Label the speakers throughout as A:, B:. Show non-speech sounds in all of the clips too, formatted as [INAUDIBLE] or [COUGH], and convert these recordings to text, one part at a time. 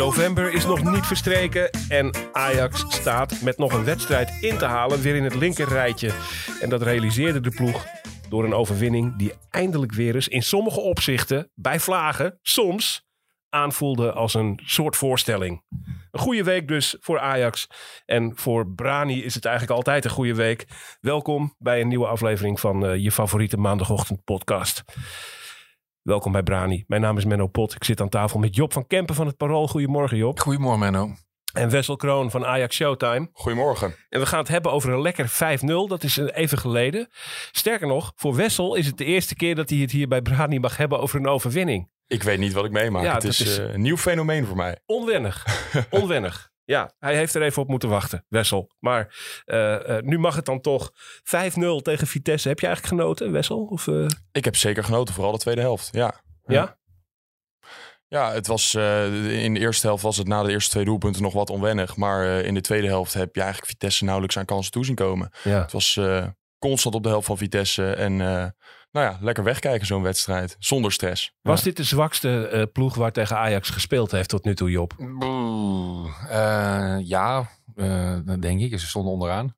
A: November is nog niet verstreken en Ajax staat met nog een wedstrijd in te halen weer in het linkerrijtje. En dat realiseerde de ploeg door een overwinning die eindelijk weer eens in sommige opzichten bij vlagen soms aanvoelde als een soort voorstelling. Een goede week dus voor Ajax. En voor Brani is het eigenlijk altijd een goede week. Welkom bij een nieuwe aflevering van eh, je favoriete maandagochtend podcast. Welkom bij Brani. Mijn naam is Menno Pot. Ik zit aan tafel met Job van Kempen van het Parool. Goedemorgen Job.
B: Goedemorgen Menno.
A: En Wessel Kroon van Ajax Showtime.
B: Goedemorgen.
A: En we gaan het hebben over een lekker 5-0. Dat is even geleden. Sterker nog, voor Wessel is het de eerste keer dat hij het hier bij Brani mag hebben over een overwinning.
B: Ik weet niet wat ik meemaak.
A: Ja,
B: het is,
A: is-
B: eh, een nieuw fenomeen voor mij.
A: Onwennig. [LAUGHS] Onwennig. Ja, hij heeft er even op moeten wachten, Wessel. Maar eh, eh, nu mag het dan toch 5-0 tegen Vitesse. Heb je eigenlijk genoten, Wessel? Of, eh,
B: Ik heb zeker genoten, vooral de tweede helft. Ja.
A: ja?
B: Ja, het was, eh, in de eerste helft was het na de eerste twee doelpunten nog wat onwennig. Maar eh, in de tweede helft heb je eigenlijk Vitesse nauwelijks aan kansen toezien komen.
A: Ja.
B: Het was eh, constant op de helft van Vitesse. En eh, nou ja, lekker wegkijken zo'n wedstrijd. Zonder stress.
A: Was
B: Ja.
A: dit de zwakste eh, ploeg waar tegen Ajax gespeeld heeft tot nu toe, Job?
C: Boe, eh, ja, eh, dat denk ik. Ze stonden onderaan.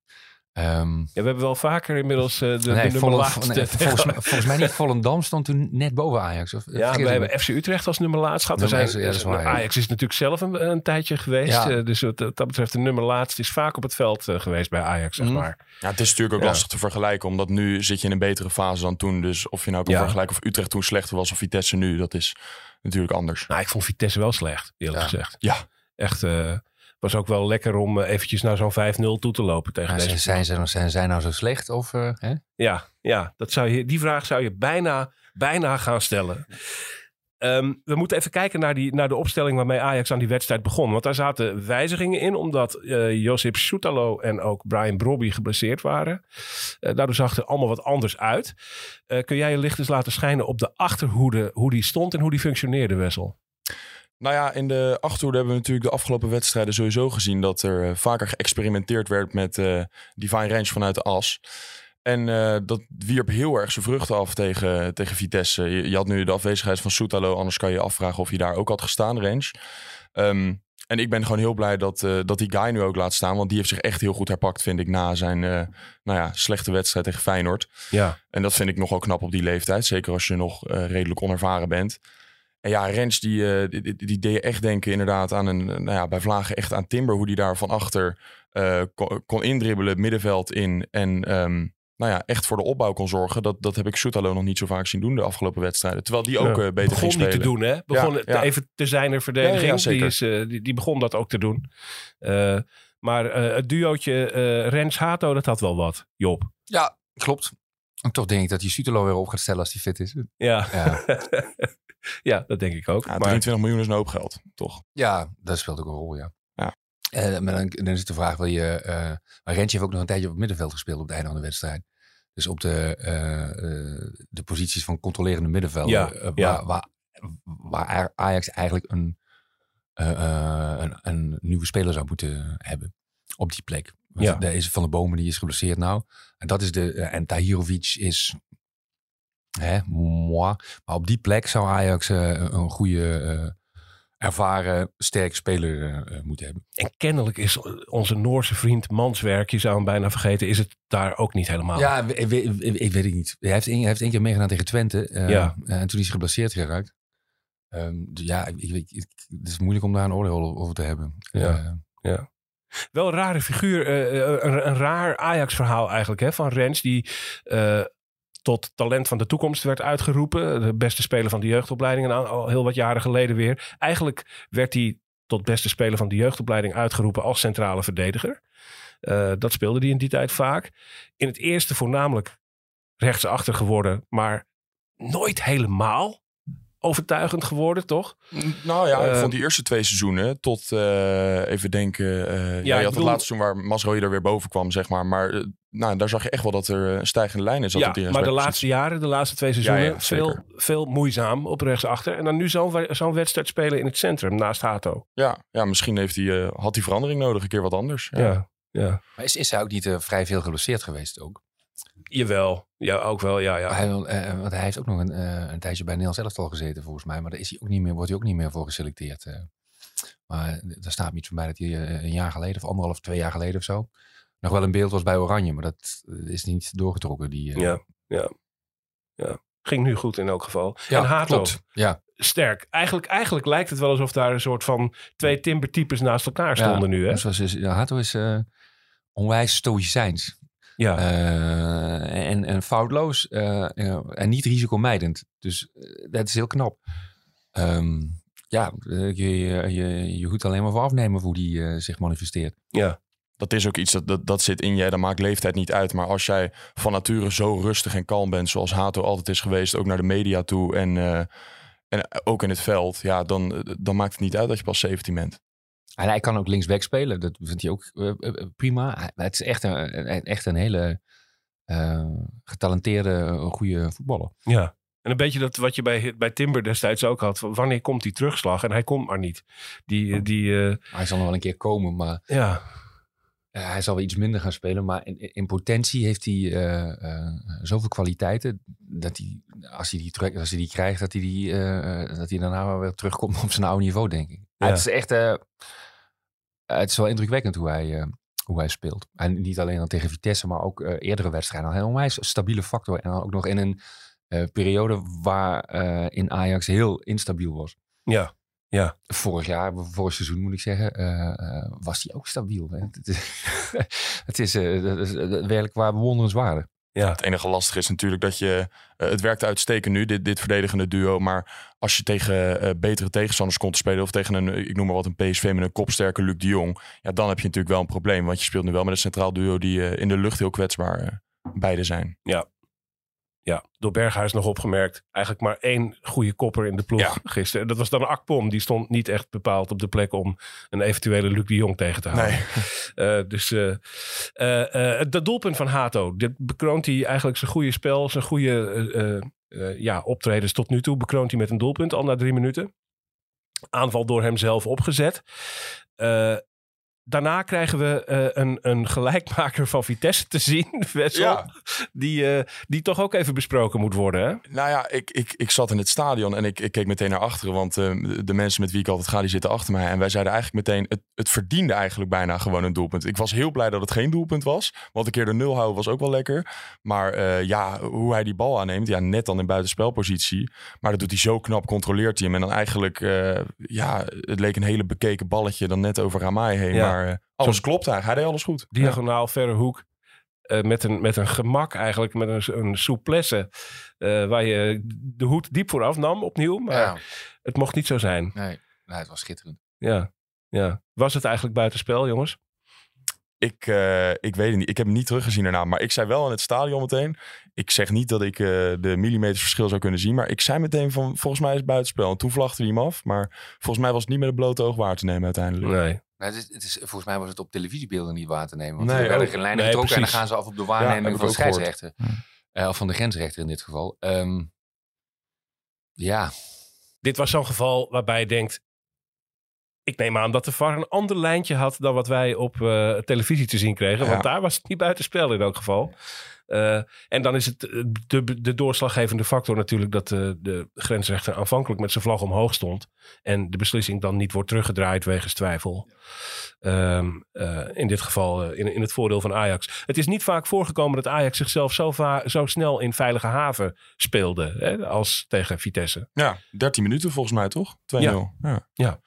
C: Ehm,
A: Ja, we hebben wel vaker inmiddels eh, de, nummer
C: Volle-
A: laatste.
C: nee, volgens, mij, volgens mij niet. Volendam stond toen net boven Ajax. Of,
A: Ja, we hebben? FC Utrecht als nummer laatst gehad. We zijn,
C: één, ja, dat is waar, ja.
A: Ajax is natuurlijk zelf een, een tijdje geweest.
C: Ja.
A: Eh, dus wat dat betreft de nummer laatst is vaak op het veld eh, geweest bij Ajax, zeg
C: Mhm.
A: maar.
B: Ja, het is natuurlijk ook
A: Ja.
B: lastig te vergelijken, omdat nu zit je in een betere fase dan toen. Dus of je nou kan
A: Ja.
B: vergelijken of Utrecht toen slechter was of Vitesse nu, dat is natuurlijk anders.
A: Nou, ik vond Vitesse wel slecht, eerlijk
C: Ja.
A: gezegd.
B: Ja.
A: Echt, eh was ook wel lekker om eh, eventjes naar zo'n 5-0 toe te lopen tegen deze
C: zijn, zijn, ze, zijn zij nou zo slecht? Of, eh, hè?
A: Ja, ja dat zou je, die vraag zou je bijna, bijna gaan stellen. Ehm, we moeten even kijken naar, die, naar de opstelling waarmee Ajax aan die wedstrijd begon. Want daar zaten wijzigingen in, omdat eh Josip Soetalo en ook Brian Brobby geblesseerd waren. Daardoor zag het er allemaal wat anders uit. Kun jij je licht eens laten schijnen op de achterhoede, hoe die stond en hoe die functioneerde, Wessel?
B: Nou ja, in de achterhoede hebben we natuurlijk de afgelopen wedstrijden sowieso gezien dat er eh, vaker geëxperimenteerd werd met eh divine range vanuit de as. En eh, dat wierp heel erg zijn vruchten af tegen, tegen Vitesse. Je, je had nu de afwezigheid van Soetalo, anders kan je je afvragen of hij daar ook had gestaan, range. Ehm, en ik ben gewoon heel blij dat, dat die guy nu ook laat staan, want die heeft zich echt heel goed herpakt, vind ik, na zijn nou ja, slechte wedstrijd tegen Feyenoord.
A: Ja,
B: En dat vind ik nogal knap op die leeftijd. Zeker als je nog redelijk onervaren bent. En ja, Rens die, eh, die, die, die deed je echt denken inderdaad aan een... Nou ja, bij Vlagen echt aan Timber. Hoe die daar van achter eh, kon, kon indribbelen, middenveld in. En ehm, nou ja, echt voor de opbouw kon zorgen. Dat, dat heb ik Soetalo nog niet zo vaak zien doen de afgelopen wedstrijden. Terwijl die ook
A: Ja,
B: eh, beter
A: begon
B: ging
A: die
B: spelen.
A: te doen, hè? Begon
B: Ja,
A: het
B: ja.
A: even te zijn er verdediging.
B: Ja, ja, zeker.
A: die, is, eh, die, die begon dat ook te doen. Eh, maar eh, het duootje eh Rens-Hato, dat had wel wat, Job.
C: Ja, klopt. En toch denk ik dat die Sutelo weer op gaat stellen als hij fit is.
A: Ja,
C: Ja, [LAUGHS] [LAUGHS]
A: ja dat denk ik ook.
B: Ja,
A: maar,
B: 23 miljoen is een hoop geld, toch?
C: ja dat speelt ook een rol, ja.
B: Ja.
C: Eh, maar dan, dan is de vraag, wil je... eh maar Rentje heeft ook nog een tijdje op het middenveld gespeeld op het einde van de wedstrijd. Dus op de, eh, de posities van controlerende middenvelden.
A: Ja, ja.
C: waar, waar, Ajax eigenlijk een, een, een nieuwe speler zou moeten hebben. Op die plek. Want
A: Ja.
C: Daar is Van de Bomen, die is geblesseerd nou. En dat is de... en Tahirovic is... Hè, moi. Maar op die plek zou Ajax eh, een goede... eh, ervaren, sterke speler eh, moeten hebben.
A: En kennelijk is onze Noorse vriend Manswerk, je zou hem bijna vergeten, is het daar ook niet helemaal.
C: Ja, ik, weet- het niet. Hij heeft, hij heeft één keer meegedaan tegen Twente.
A: Ja.
C: en toen is hij geblesseerd geraakt. Dus ja, ik, ik, ik- het is moeilijk om daar een oordeel over te hebben.
A: Ja.
C: Eh,
A: Wel een rare figuur, een, een raar Ajax-verhaal eigenlijk, hè, van Rens, die tot talent van de toekomst werd uitgeroepen. De beste speler van de jeugdopleiding, en al heel wat jaren geleden weer. Eigenlijk werd hij tot beste speler van de jeugdopleiding uitgeroepen als centrale verdediger. Eh, dat speelde hij in die tijd vaak. In het eerste voornamelijk rechtsachter geworden, maar nooit helemaal overtuigend geworden, toch?
B: Nou ja, ik
A: Eh,
B: vond die eerste twee seizoenen tot eh, even denken. eh, ja, je had
A: bedoel-
B: het laatste seizoen waar Masrooi er weer boven kwam, zeg maar. Maar nou, daar zag je echt wel dat er een stijgende lijn is.
A: Ja, maar de laatste jaren, de laatste twee seizoenen,
B: Ja, ja,
A: veel, veel moeizaam op rechtsachter. En dan nu zo'n we- zo'n wedstrijd spelen in het centrum naast Hato.
B: Ja, ja misschien heeft hij, eh, had hij verandering nodig, een keer wat anders. Ja.
A: Ja, ja.
C: maar is, is hij ook niet eh, vrij veel geblesseerd geweest ook?
A: Jawel. Ja, ook wel. Ja, ja.
C: Hij, eh, want hij heeft ook nog een, eh, een tijdje bij Nederlands elftal gezeten volgens mij. Maar daar is hij ook niet meer, wordt hij ook niet meer voor geselecteerd. eh. maar daar staat me iets van bij dat hij eh, een jaar geleden of anderhalf, twee jaar geleden of zo. Nog wel in beeld was bij Oranje, maar dat eh, is niet doorgetrokken. Die, eh,
A: Ja, ja, ja. Ging nu goed in elk geval.
C: ja,
A: en Hato,
C: klopt. Ja,
A: sterk. Eigenlijk, eigenlijk lijkt het wel alsof daar een soort van twee timbertypes naast elkaar stonden
C: ja,
A: nu. Hè?
C: Was, dus, ja, Hato is eh, onwijs stoïcijns.
A: Ja,
C: en, en foutloos en niet risicomijdend. Dus dat is heel knap. Ehm, ja, je, je, je, je hoeft alleen maar voor afnemen hoe die zich manifesteert.
A: ja.
B: Dat is ook iets dat, dat, dat zit in je. Dat maakt leeftijd niet uit. Maar als jij van nature zo rustig en kalm bent, zoals Hato altijd is geweest, ook naar de media toe en, eh, en ook in het veld, ja, dan, dan maakt het niet uit dat je pas 17 bent.
C: En hij kan ook linksback spelen. Dat vindt hij ook eh, eh, prima. Hij- Het is echt een, echt een hele getalenteerde, goede voetballer.
A: ja. En een beetje dat wat je bij, bij Timber destijds ook had. van Wanneer komt die terugslag? En hij komt maar niet. Die, die eh,
C: Hij zal nog wel een keer komen, maar
A: ja,
C: Eh, hij zal wel iets minder gaan spelen, maar in, in potentie heeft hij eh, eh, zoveel kwaliteiten dat hij, als hij die, terug, als hij die krijgt, dat hij, die, dat hij daarna wel weer terugkomt op zijn oude niveau, denk ik.
A: Ja.
C: Het is echt, het is wel indrukwekkend hoe hij, hoe hij speelt. En niet alleen dan tegen Vitesse, maar ook eerdere wedstrijden. Een onwijs stabiele factor en dan ook nog in een periode waar in Ajax heel instabiel was.
A: ja,
C: Vorig jaar, vorig seizoen moet ik zeggen, eh, eh, was hij ook stabiel. Hè? Het is, [LAUGHS] het is, eh, eh, werkelijk waar bewonderenswaardig.
A: ja.
B: Het enige lastige is natuurlijk dat je. eh, het werkt uitstekend nu, dit, dit verdedigende duo. Maar als je tegen eh, betere tegenstanders komt te spelen. of tegen een, ik noem maar wat, een PSV met een kopsterke Luc de Jong. Ja, dan heb je natuurlijk wel een probleem. Want je speelt nu wel met een centraal duo die eh, in de lucht heel kwetsbaar eh, beide zijn.
A: Ja, door Berghuis nog opgemerkt. Eigenlijk maar één goede kopper in de ploeg
B: Ja.
A: gisteren. Dat was dan Akpom. Die stond niet echt bepaald op de plek om een eventuele Luc de Jong tegen te houden. [LAUGHS] Eh, dus eh, dat doelpunt van Hato. Dit bekroont hij eigenlijk zijn goede spel. Zijn goede ja, optredens tot nu toe. Bekroont hij met een doelpunt al na drie minuten. Aanval door hem zelf opgezet. Daarna krijgen we eh, een, een gelijkmaker van Vitesse te zien. [LAUGHS] Wessel.
B: Ja.
A: Die, eh, die toch ook even besproken moet worden. Hè?
B: Nou ja, ik, ik, ik zat in het stadion en ik, ik keek meteen naar achteren. Want eh, de- mensen met wie ik altijd ga, die zitten achter mij. En wij zeiden eigenlijk meteen, het, het verdiende eigenlijk bijna gewoon een doelpunt. Ik was heel blij dat het geen doelpunt was. Want een keer de nul houden was ook wel lekker. Maar ja, hoe hij die bal aanneemt. Ja, net dan in buitenspelpositie. Maar dat doet hij zo knap, controleert hij hem. En dan eigenlijk, ja, het leek een hele bekeken balletje dan net over Ramai heen.
A: Ja.
B: Maar eh, alles klopt eigenlijk. Hij deed alles goed.
A: Diagonaal, verre hoek. Eh, met, een, met een gemak eigenlijk, met een, een souplesse. eh, waar je de hoed diep vooraf nam opnieuw. Maar
C: Ja,
A: het mocht niet zo zijn.
C: nee, nee, het was schitterend.
A: Ja, ja. Was het eigenlijk buitenspel, jongens?
B: Ik, eh, ik weet het niet. Ik heb hem niet teruggezien daarna. Maar ik zei wel in het stadion meteen. Ik zeg niet dat ik eh, de millimeters verschil zou kunnen zien. Maar ik zei meteen van volgens mij is het buitenspel. En toen vlagde hij hem af. Maar volgens mij was het niet met het blote oog waar te nemen uiteindelijk.
A: Nee.
C: Nou, het is, het is, volgens mij was het op televisiebeelden niet waar te nemen. Want
B: Nee,
C: er werden geen lijnen
A: Nee,
C: getrokken en dan gaan ze af op de waarneming van de scheidsrechter. Eh, of van de grensrechter in dit geval. Ehm, ja,
A: Dit was zo'n geval waarbij je denkt... ik neem aan dat de VAR een ander lijntje had dan wat wij op eh, televisie te zien kregen. Want daar was het niet buitenspel in elk geval. Eh, en dan is het eh, de, de doorslaggevende factor natuurlijk dat eh, de grensrechter aanvankelijk met zijn vlag omhoog stond. En de beslissing dan niet wordt teruggedraaid wegens twijfel. Ehm, eh, in dit geval in, in het voordeel van Ajax. Het is niet vaak voorgekomen dat Ajax zichzelf zo, va- zo snel in veilige haven speelde hè, als tegen Vitesse.
B: Ja, 13 minuten volgens mij toch? 2-0. Ja. Ja.
A: Ja.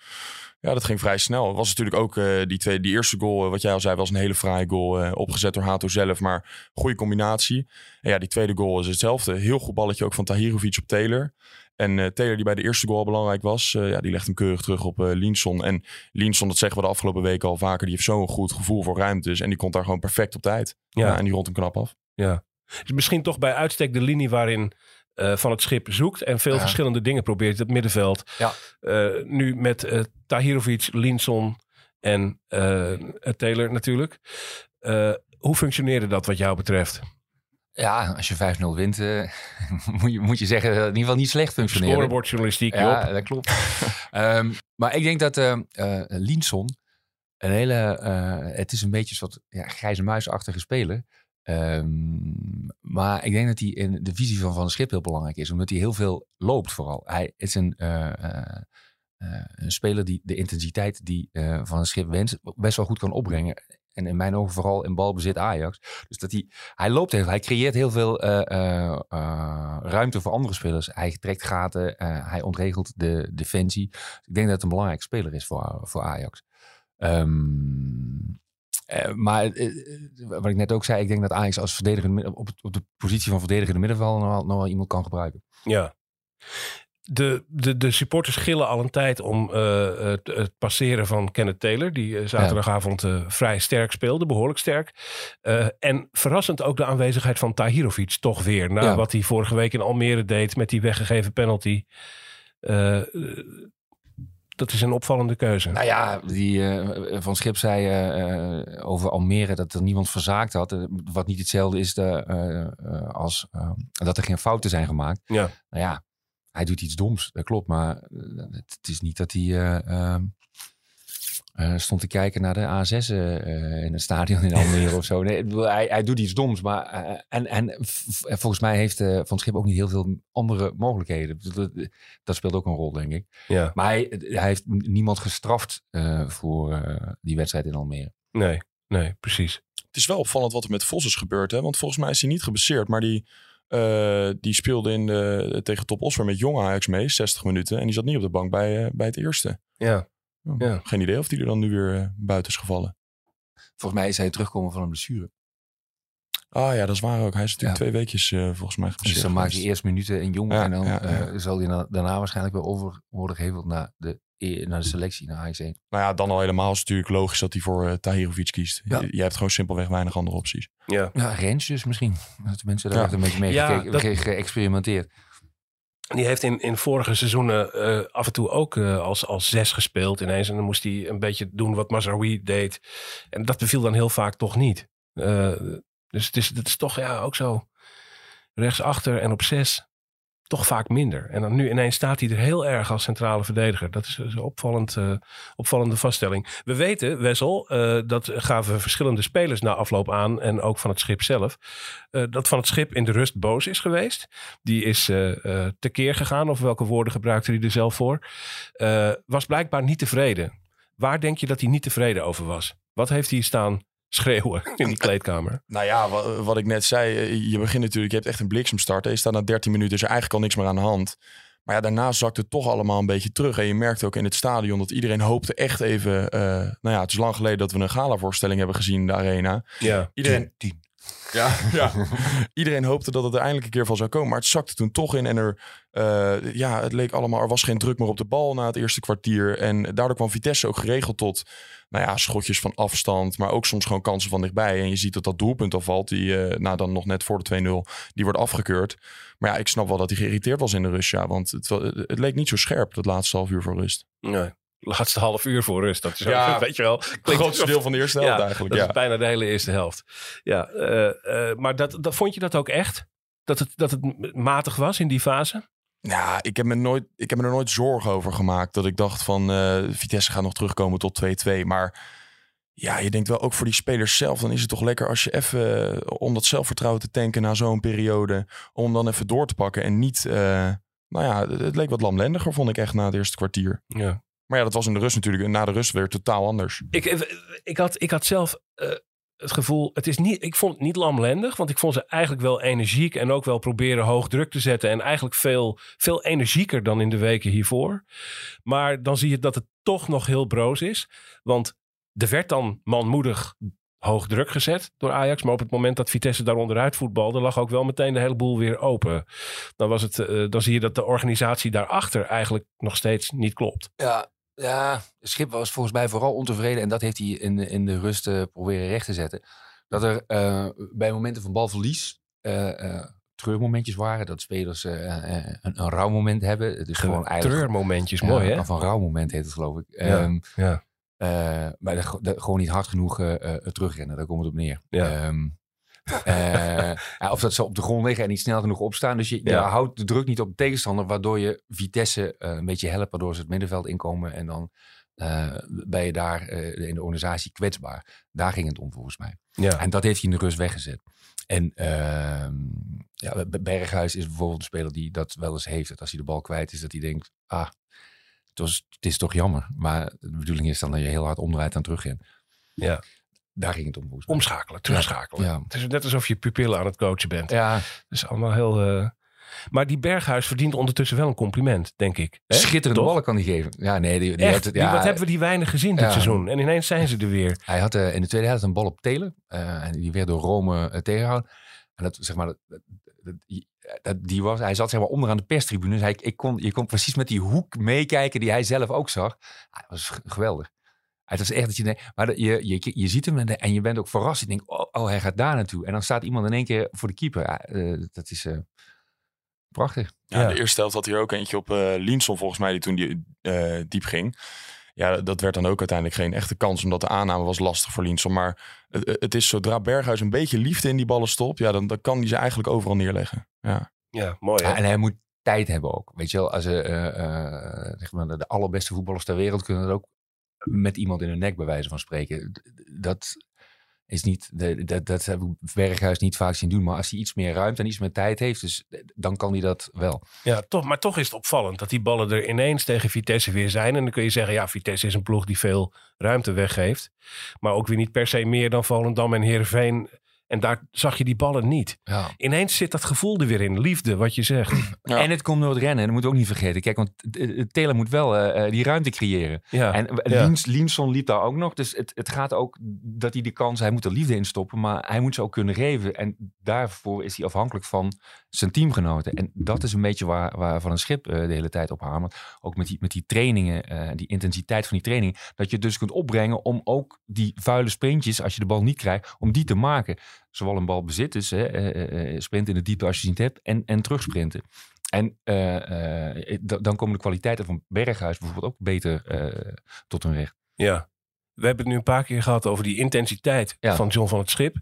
B: Ja, dat ging vrij snel. Het was natuurlijk ook eh, die, twee, die eerste goal, eh, wat jij al zei, was een hele fraaie goal. eh, opgezet door Hato zelf, maar goede combinatie. En ja, die tweede goal is hetzelfde. Heel goed balletje ook van Tahirovic op Taylor. En Taylor, die bij de eerste goal belangrijk was, ja, die legt hem keurig terug op Linson. En Linson, dat zeggen we de afgelopen weken al vaker, die heeft zo'n goed gevoel voor ruimtes. En die komt daar gewoon perfect op tijd.
A: Ja.
B: Ja. en die rond hem knap af.
A: Ja. Is misschien toch bij uitstek de linie waarin eh, Van het Schip zoekt en veel
C: Ja.
A: verschillende dingen probeert in het middenveld.
C: Ja.
A: Eh, nu met eh Tahirovic, Linson en Taylor natuurlijk. Hoe functioneerde dat wat jou betreft?
C: Ja, als je 5-0 wint, [LAUGHS] moet, je, moet je zeggen dat het in ieder geval niet slecht functioneert.
A: Scorebordjournalistiek,
C: Ja, dat klopt. [LAUGHS] Ehm, maar ik denk dat eh, Linson een hele... het is een beetje een soort ja, grijze muisachtige speler. Ehm, maar ik denk dat hij in de visie van Van Schip heel belangrijk is. Omdat hij heel veel loopt vooral. Hij is een, eh, eh, eh, een speler die de intensiteit die Van Schip wenst best wel goed kan opbrengen. En in mijn ogen vooral in balbezit Ajax. Dus dat hij, hij loopt heel, hij creëert heel veel ruimte voor andere spelers. Hij trekt gaten, hij ontregelt de defensie. Dus ik denk dat het een belangrijke speler is voor, voor Ajax. Ehm, eh, maar eh, wat ik net ook zei, ik denk dat Ajax als verdedigende midden- op, op de positie van verdedigende middenveld nog wel, nog wel iemand kan gebruiken.
A: Ja. De, de, de supporters gillen al een tijd om eh, het, het passeren van Kenneth Taylor. Die eh, zaterdagavond eh, vrij sterk speelde, behoorlijk sterk. Eh, en verrassend ook de aanwezigheid van Tahirovic toch weer. Na
C: Ja.
A: wat hij vorige week in Almere deed met die weggegeven penalty. Dat is een opvallende keuze.
C: Nou ja, die eh, Van Schip zei eh, eh, over Almere dat er niemand verzaakt had. Wat niet hetzelfde is de, als dat er geen fouten zijn gemaakt.
A: Ja.
C: Nou ja, hij doet iets doms, dat klopt. Maar het, het is niet dat hij eh, eh, stond te kijken naar de A6 eh, in het stadion in Almere [LAUGHS] of zo. Nee, hij, hij doet iets doms. Maar, eh, en, en volgens mij heeft eh, Van Schip ook niet heel veel andere mogelijkheden. Dat, dat speelt ook een rol, denk ik.
A: Ja,
C: Maar hij, hij heeft niemand gestraft eh, voor eh, die wedstrijd in Almere.
A: nee, nee, precies.
B: Het is wel opvallend wat er met Vos is gebeurd. Hè? Want volgens mij is hij niet geblesseerd. Maar die, eh, die speelde in de, tegen Top Oscar met jonge Ajax mee. 60 minuten. En die zat niet op de bank bij, eh, bij het eerste.
A: Ja, Ja.
B: Geen idee of die er dan nu weer eh, buiten is gevallen.
C: Volgens mij is hij terugkomen van een blessure.
B: Ah ja, dat is waar ook. Hij is natuurlijk
C: Ja.
B: twee weekjes eh, volgens mij
C: Dus
B: geblesseerd.
C: dan maak je
B: geweest.
C: eerst minuten in jong.
B: Ja,
C: en dan
B: ja,
C: eh, zal hij na- daarna waarschijnlijk weer over worden geheveld naar de, e- naar de selectie, naar Ajax 1.
B: Nou ja, dan al helemaal is het natuurlijk logisch dat hij voor uh, Tahirovic kiest.
C: Ja.
B: Je, je hebt gewoon simpelweg weinig andere opties.
A: ja.
C: Ja, Rens dus misschien. Dat de mensen daar een beetje mee
A: Ja,
C: gekeken-
A: dat-
C: ge- geëxperimenteerd.
A: Die heeft in, in vorige seizoenen eh, af en toe ook eh, als, als zes gespeeld ineens. En dan moest hij een beetje doen wat Mazraoui deed. En dat beviel dan heel vaak toch niet. Eh, dus het is, het is toch ja, ook zo rechtsachter en op zes toch vaak minder. En dan nu ineens staat hij er heel erg als centrale verdediger. Dat is een opvallend, eh, opvallende vaststelling. We weten, Wessel, eh, dat gaven verschillende spelers na afloop aan. En ook van het schip zelf. eh, dat van het schip in de rust boos is geweest. Die is tekeer gegaan, of welke woorden gebruikte hij er zelf voor. Was blijkbaar niet tevreden. Waar denk je dat hij niet tevreden over was? Wat heeft hij staan schreeuwen in die [LAUGHS] kleedkamer?
B: Nou ja, wat, wat ik net zei. eh, Je begint natuurlijk, je hebt echt een bliksemstart. hè. Je staat na 13 minuten, is er eigenlijk al niks meer aan de hand. Maar ja, daarna zakt het toch allemaal een beetje terug. En je merkt ook in het stadion dat iedereen hoopte echt even... eh, nou ja, het is lang geleden dat we een gala-voorstelling hebben gezien in de arena.
A: Ja,
B: Iedereen, Ja, [LAUGHS] ja. Iedereen hoopte dat het er eindelijk een keer van zou komen. Maar het zakte toen toch in. En er, eh, ja, het leek allemaal, er was geen druk meer op de bal na het eerste kwartier. En daardoor kwam Vitesse ook geregeld tot, nou ja, schotjes van afstand. Maar ook soms gewoon kansen van dichtbij. En je ziet dat dat doelpunt al valt. Die, eh, nou dan nog net voor de 2-0, die wordt afgekeurd. Maar ja, ik snap wel dat hij geïrriteerd was in de rust. Ja, want het, het leek niet zo scherp, dat laatste half uur voor rust.
A: nee. Laatste half uur voor rust. Dat is
B: Ja,
A: ook, [LAUGHS] weet je wel.
B: Het grootste deel van de eerste helft eigenlijk.
A: Dat
B: Ja.
A: is bijna de hele eerste helft. Ja, eh, eh, maar dat, dat, vond je dat ook echt? Dat het, dat het matig was in die fase?
B: Ja, ik heb, me nooit, ik heb me er nooit zorgen over gemaakt. Dat ik dacht van eh, Vitesse gaat nog terugkomen tot 2-2. Maar ja, je denkt wel ook voor die spelers zelf. Dan is het toch lekker als je even, om dat zelfvertrouwen te tanken na zo'n periode. Om dan even door te pakken. En niet, eh, nou ja, het, het leek wat lamlendiger vond ik echt na het eerste kwartier.
A: Ja.
B: Maar ja, dat was in de rust natuurlijk. En na de rust weer totaal anders.
A: Ik, ik, had, ik had zelf eh, het gevoel, het is niet, ik vond het niet lamlendig, want ik vond ze eigenlijk wel energiek en ook wel proberen hoog druk te zetten en eigenlijk veel, veel energieker dan in de weken hiervoor. Maar dan zie je dat het toch nog heel broos is, want er werd dan manmoedig hoog druk gezet door Ajax, maar op het moment dat Vitesse daar onderuit voetbalde, lag ook wel meteen de hele boel weer open. Dan, was het, eh, dan zie je dat de organisatie daarachter eigenlijk nog steeds niet klopt.
C: Ja, ja, Schip was volgens mij vooral ontevreden. En dat heeft hij in, de- in de rust eh, proberen recht te zetten. Dat er eh, bij momenten van balverlies eh, treurmomentjes waren. Dat spelers een, een rouwmoment hebben. Het is gewoon eigenlijk...
A: Treurmomentjes,
C: Ja,
A: mooi hè?
C: Van rouwmoment heet het geloof ik.
A: Ja,
C: Ehm,
A: ja.
C: eh, maar de- de- gewoon niet hard genoeg terugrennen. Daar komt het op neer.
A: Ja.
C: Ehm, eh, ja, of dat ze op de grond liggen en niet snel genoeg opstaan. Dus je, je
A: Ja.
C: houdt de druk niet op de tegenstander. Waardoor je Vitesse eh, een beetje helpt. Waardoor ze het middenveld inkomen. En dan eh, ben je daar eh, in de organisatie kwetsbaar. Daar ging het om volgens mij.
A: Ja.
C: En dat heeft hij in de rust weggezet. En ehm, ja, Berghuis is bijvoorbeeld een speler die dat wel eens heeft. Dat als hij de bal kwijt is, dat hij denkt... Ah, het, was, het is toch jammer. Maar de bedoeling is dan dat je heel hard omdraait en terugrent.
A: Ja.
C: Daar ging het om volgens mij.
A: Omschakelen, terugschakelen.
C: Ja.
A: Het is net alsof je pupillen aan het coachen bent.
C: Ja,
A: Dat is allemaal heel... eh, Maar die Berghuis verdient ondertussen wel een compliment, denk ik. Hè?
C: schitterende ballen kan hij geven. Ja, nee, die, die
A: Echt,
C: ja,
A: wat hebben we die weinig gezien dit
C: Ja.
A: seizoen? En ineens zijn ze er weer.
C: Hij had eh, in de tweede helft een bal op Telen. eh, en die werd door Rome eh, tegengehouden. En dat, zeg maar, dat, dat- dat- die- dat, was, hij zat zeg maar onderaan de perstribune. Dus hij, ik kon, je kon precies met die hoek meekijken die hij zelf ook zag. Hij was geweldig. Het was echt dat je denkt, maar je, je, je ziet hem en, je bent ook verrast. Je denkt, oh, oh, hij gaat daar naartoe. En dan staat iemand in één keer voor de keeper. Eh, dat is eh, prachtig.
B: Ja,
A: Ja.
B: De eerste helft had hier ook eentje op eh Linson volgens mij die toen die, eh, diep ging. Ja, dat werd dan ook uiteindelijk geen echte kans, omdat de aanname was lastig voor Linson. Maar het, het is zodra Berghuis een beetje liefde in die ballen stopt, ja, dan, dan kan hij ze eigenlijk overal neerleggen. Ja.
A: Ja, mooi?
C: Ja, en hij moet tijd hebben ook. Weet je wel, als eh, eh, zeg maar de, de allerbeste voetballers ter wereld kunnen dat ook met iemand in hun nek bij wijze van spreken. Dat is niet, dat, dat heb ik Berghuis niet vaak zien doen. Maar als hij iets meer ruimte en iets meer tijd heeft, dus, dan kan hij dat wel.
A: Ja, toch, maar toch is het opvallend dat die ballen er ineens tegen Vitesse weer zijn. En dan kun je zeggen, ja, Vitesse is een ploeg die veel ruimte weggeeft. Maar ook weer niet per se meer dan Volendam en Heerenveen. En daar zag je die ballen niet.
C: Ja.
A: Ineens zit dat gevoel er weer in. Liefde, wat je zegt.
B: Ja.
C: En het komt door het rennen. En dat moet je ook niet vergeten. Kijk, want eh, eh, Taylor moet wel eh, eh, die ruimte creëren.
A: Ja,
C: En
A: ja.
C: Liens, Lienson liep daar ook nog. Dus het, het gaat ook dat hij de kans, hij moet er liefde in stoppen, maar hij moet ze ook kunnen geven. En daarvoor is hij afhankelijk van zijn teamgenoten. En dat is een beetje waar, waar Van een Schip eh, de hele tijd op hamert. Ook met die, met die trainingen, eh, die intensiteit van die training. Dat je dus kunt opbrengen om ook die vuile sprintjes, als je de bal niet krijgt, om die te maken. Zowel een bal bezit, dus hè, eh, eh, sprint in de diepe als je het niet hebt, en, en terugsprinten. En eh, eh, dan komen de kwaliteiten van Berghuis bijvoorbeeld ook beter eh, tot hun recht.
A: Ja. We hebben het nu een paar keer gehad over die intensiteit
C: Ja.
A: van John van het Schip.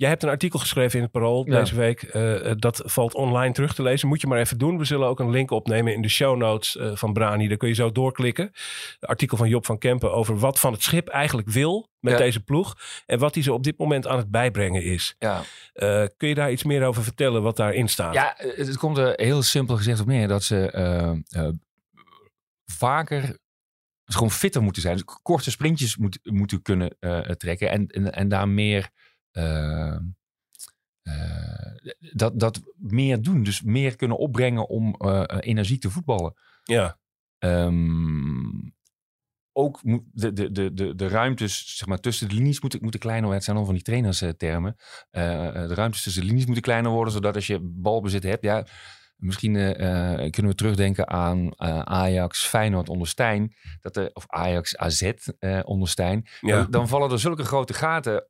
A: Jij hebt een artikel geschreven in het Parool
C: Ja.
A: deze week. Eh, dat valt online terug te lezen. Moet je maar even doen. We zullen ook een link opnemen in de show notes eh, van Brani. Daar kun je zo doorklikken. Het artikel van Job van Kempen over wat Van het Schip eigenlijk wil met
C: Ja.
A: deze ploeg. En wat hij zo op dit moment aan het bijbrengen is.
C: Ja,
A: Eh, kun je daar iets meer over vertellen wat daarin staat?
C: ja het, komt er heel simpel gezegd op neer dat ze eh, eh, vaker dus gewoon fitter moeten zijn. Dus korte sprintjes moet, moeten kunnen eh, trekken en, en, en daar meer. Eh, eh, dat, dat meer doen. Dus meer kunnen opbrengen om eh, eh, energiek te voetballen.
A: Ja.
C: Ehm, ook de, de, de, de, de ruimtes zeg maar, tussen de linies moeten, moeten kleiner worden. Het zijn al van die trainerstermen. Eh, de ruimtes tussen de linies moeten kleiner worden, zodat als je balbezit hebt, ja, misschien eh, eh, kunnen we terugdenken aan eh, Ajax, Feyenoord onder Stijn, dat er, of Ajax AZ eh, onder Stijn.
A: Ja.
C: Dan, dan vallen er zulke grote gaten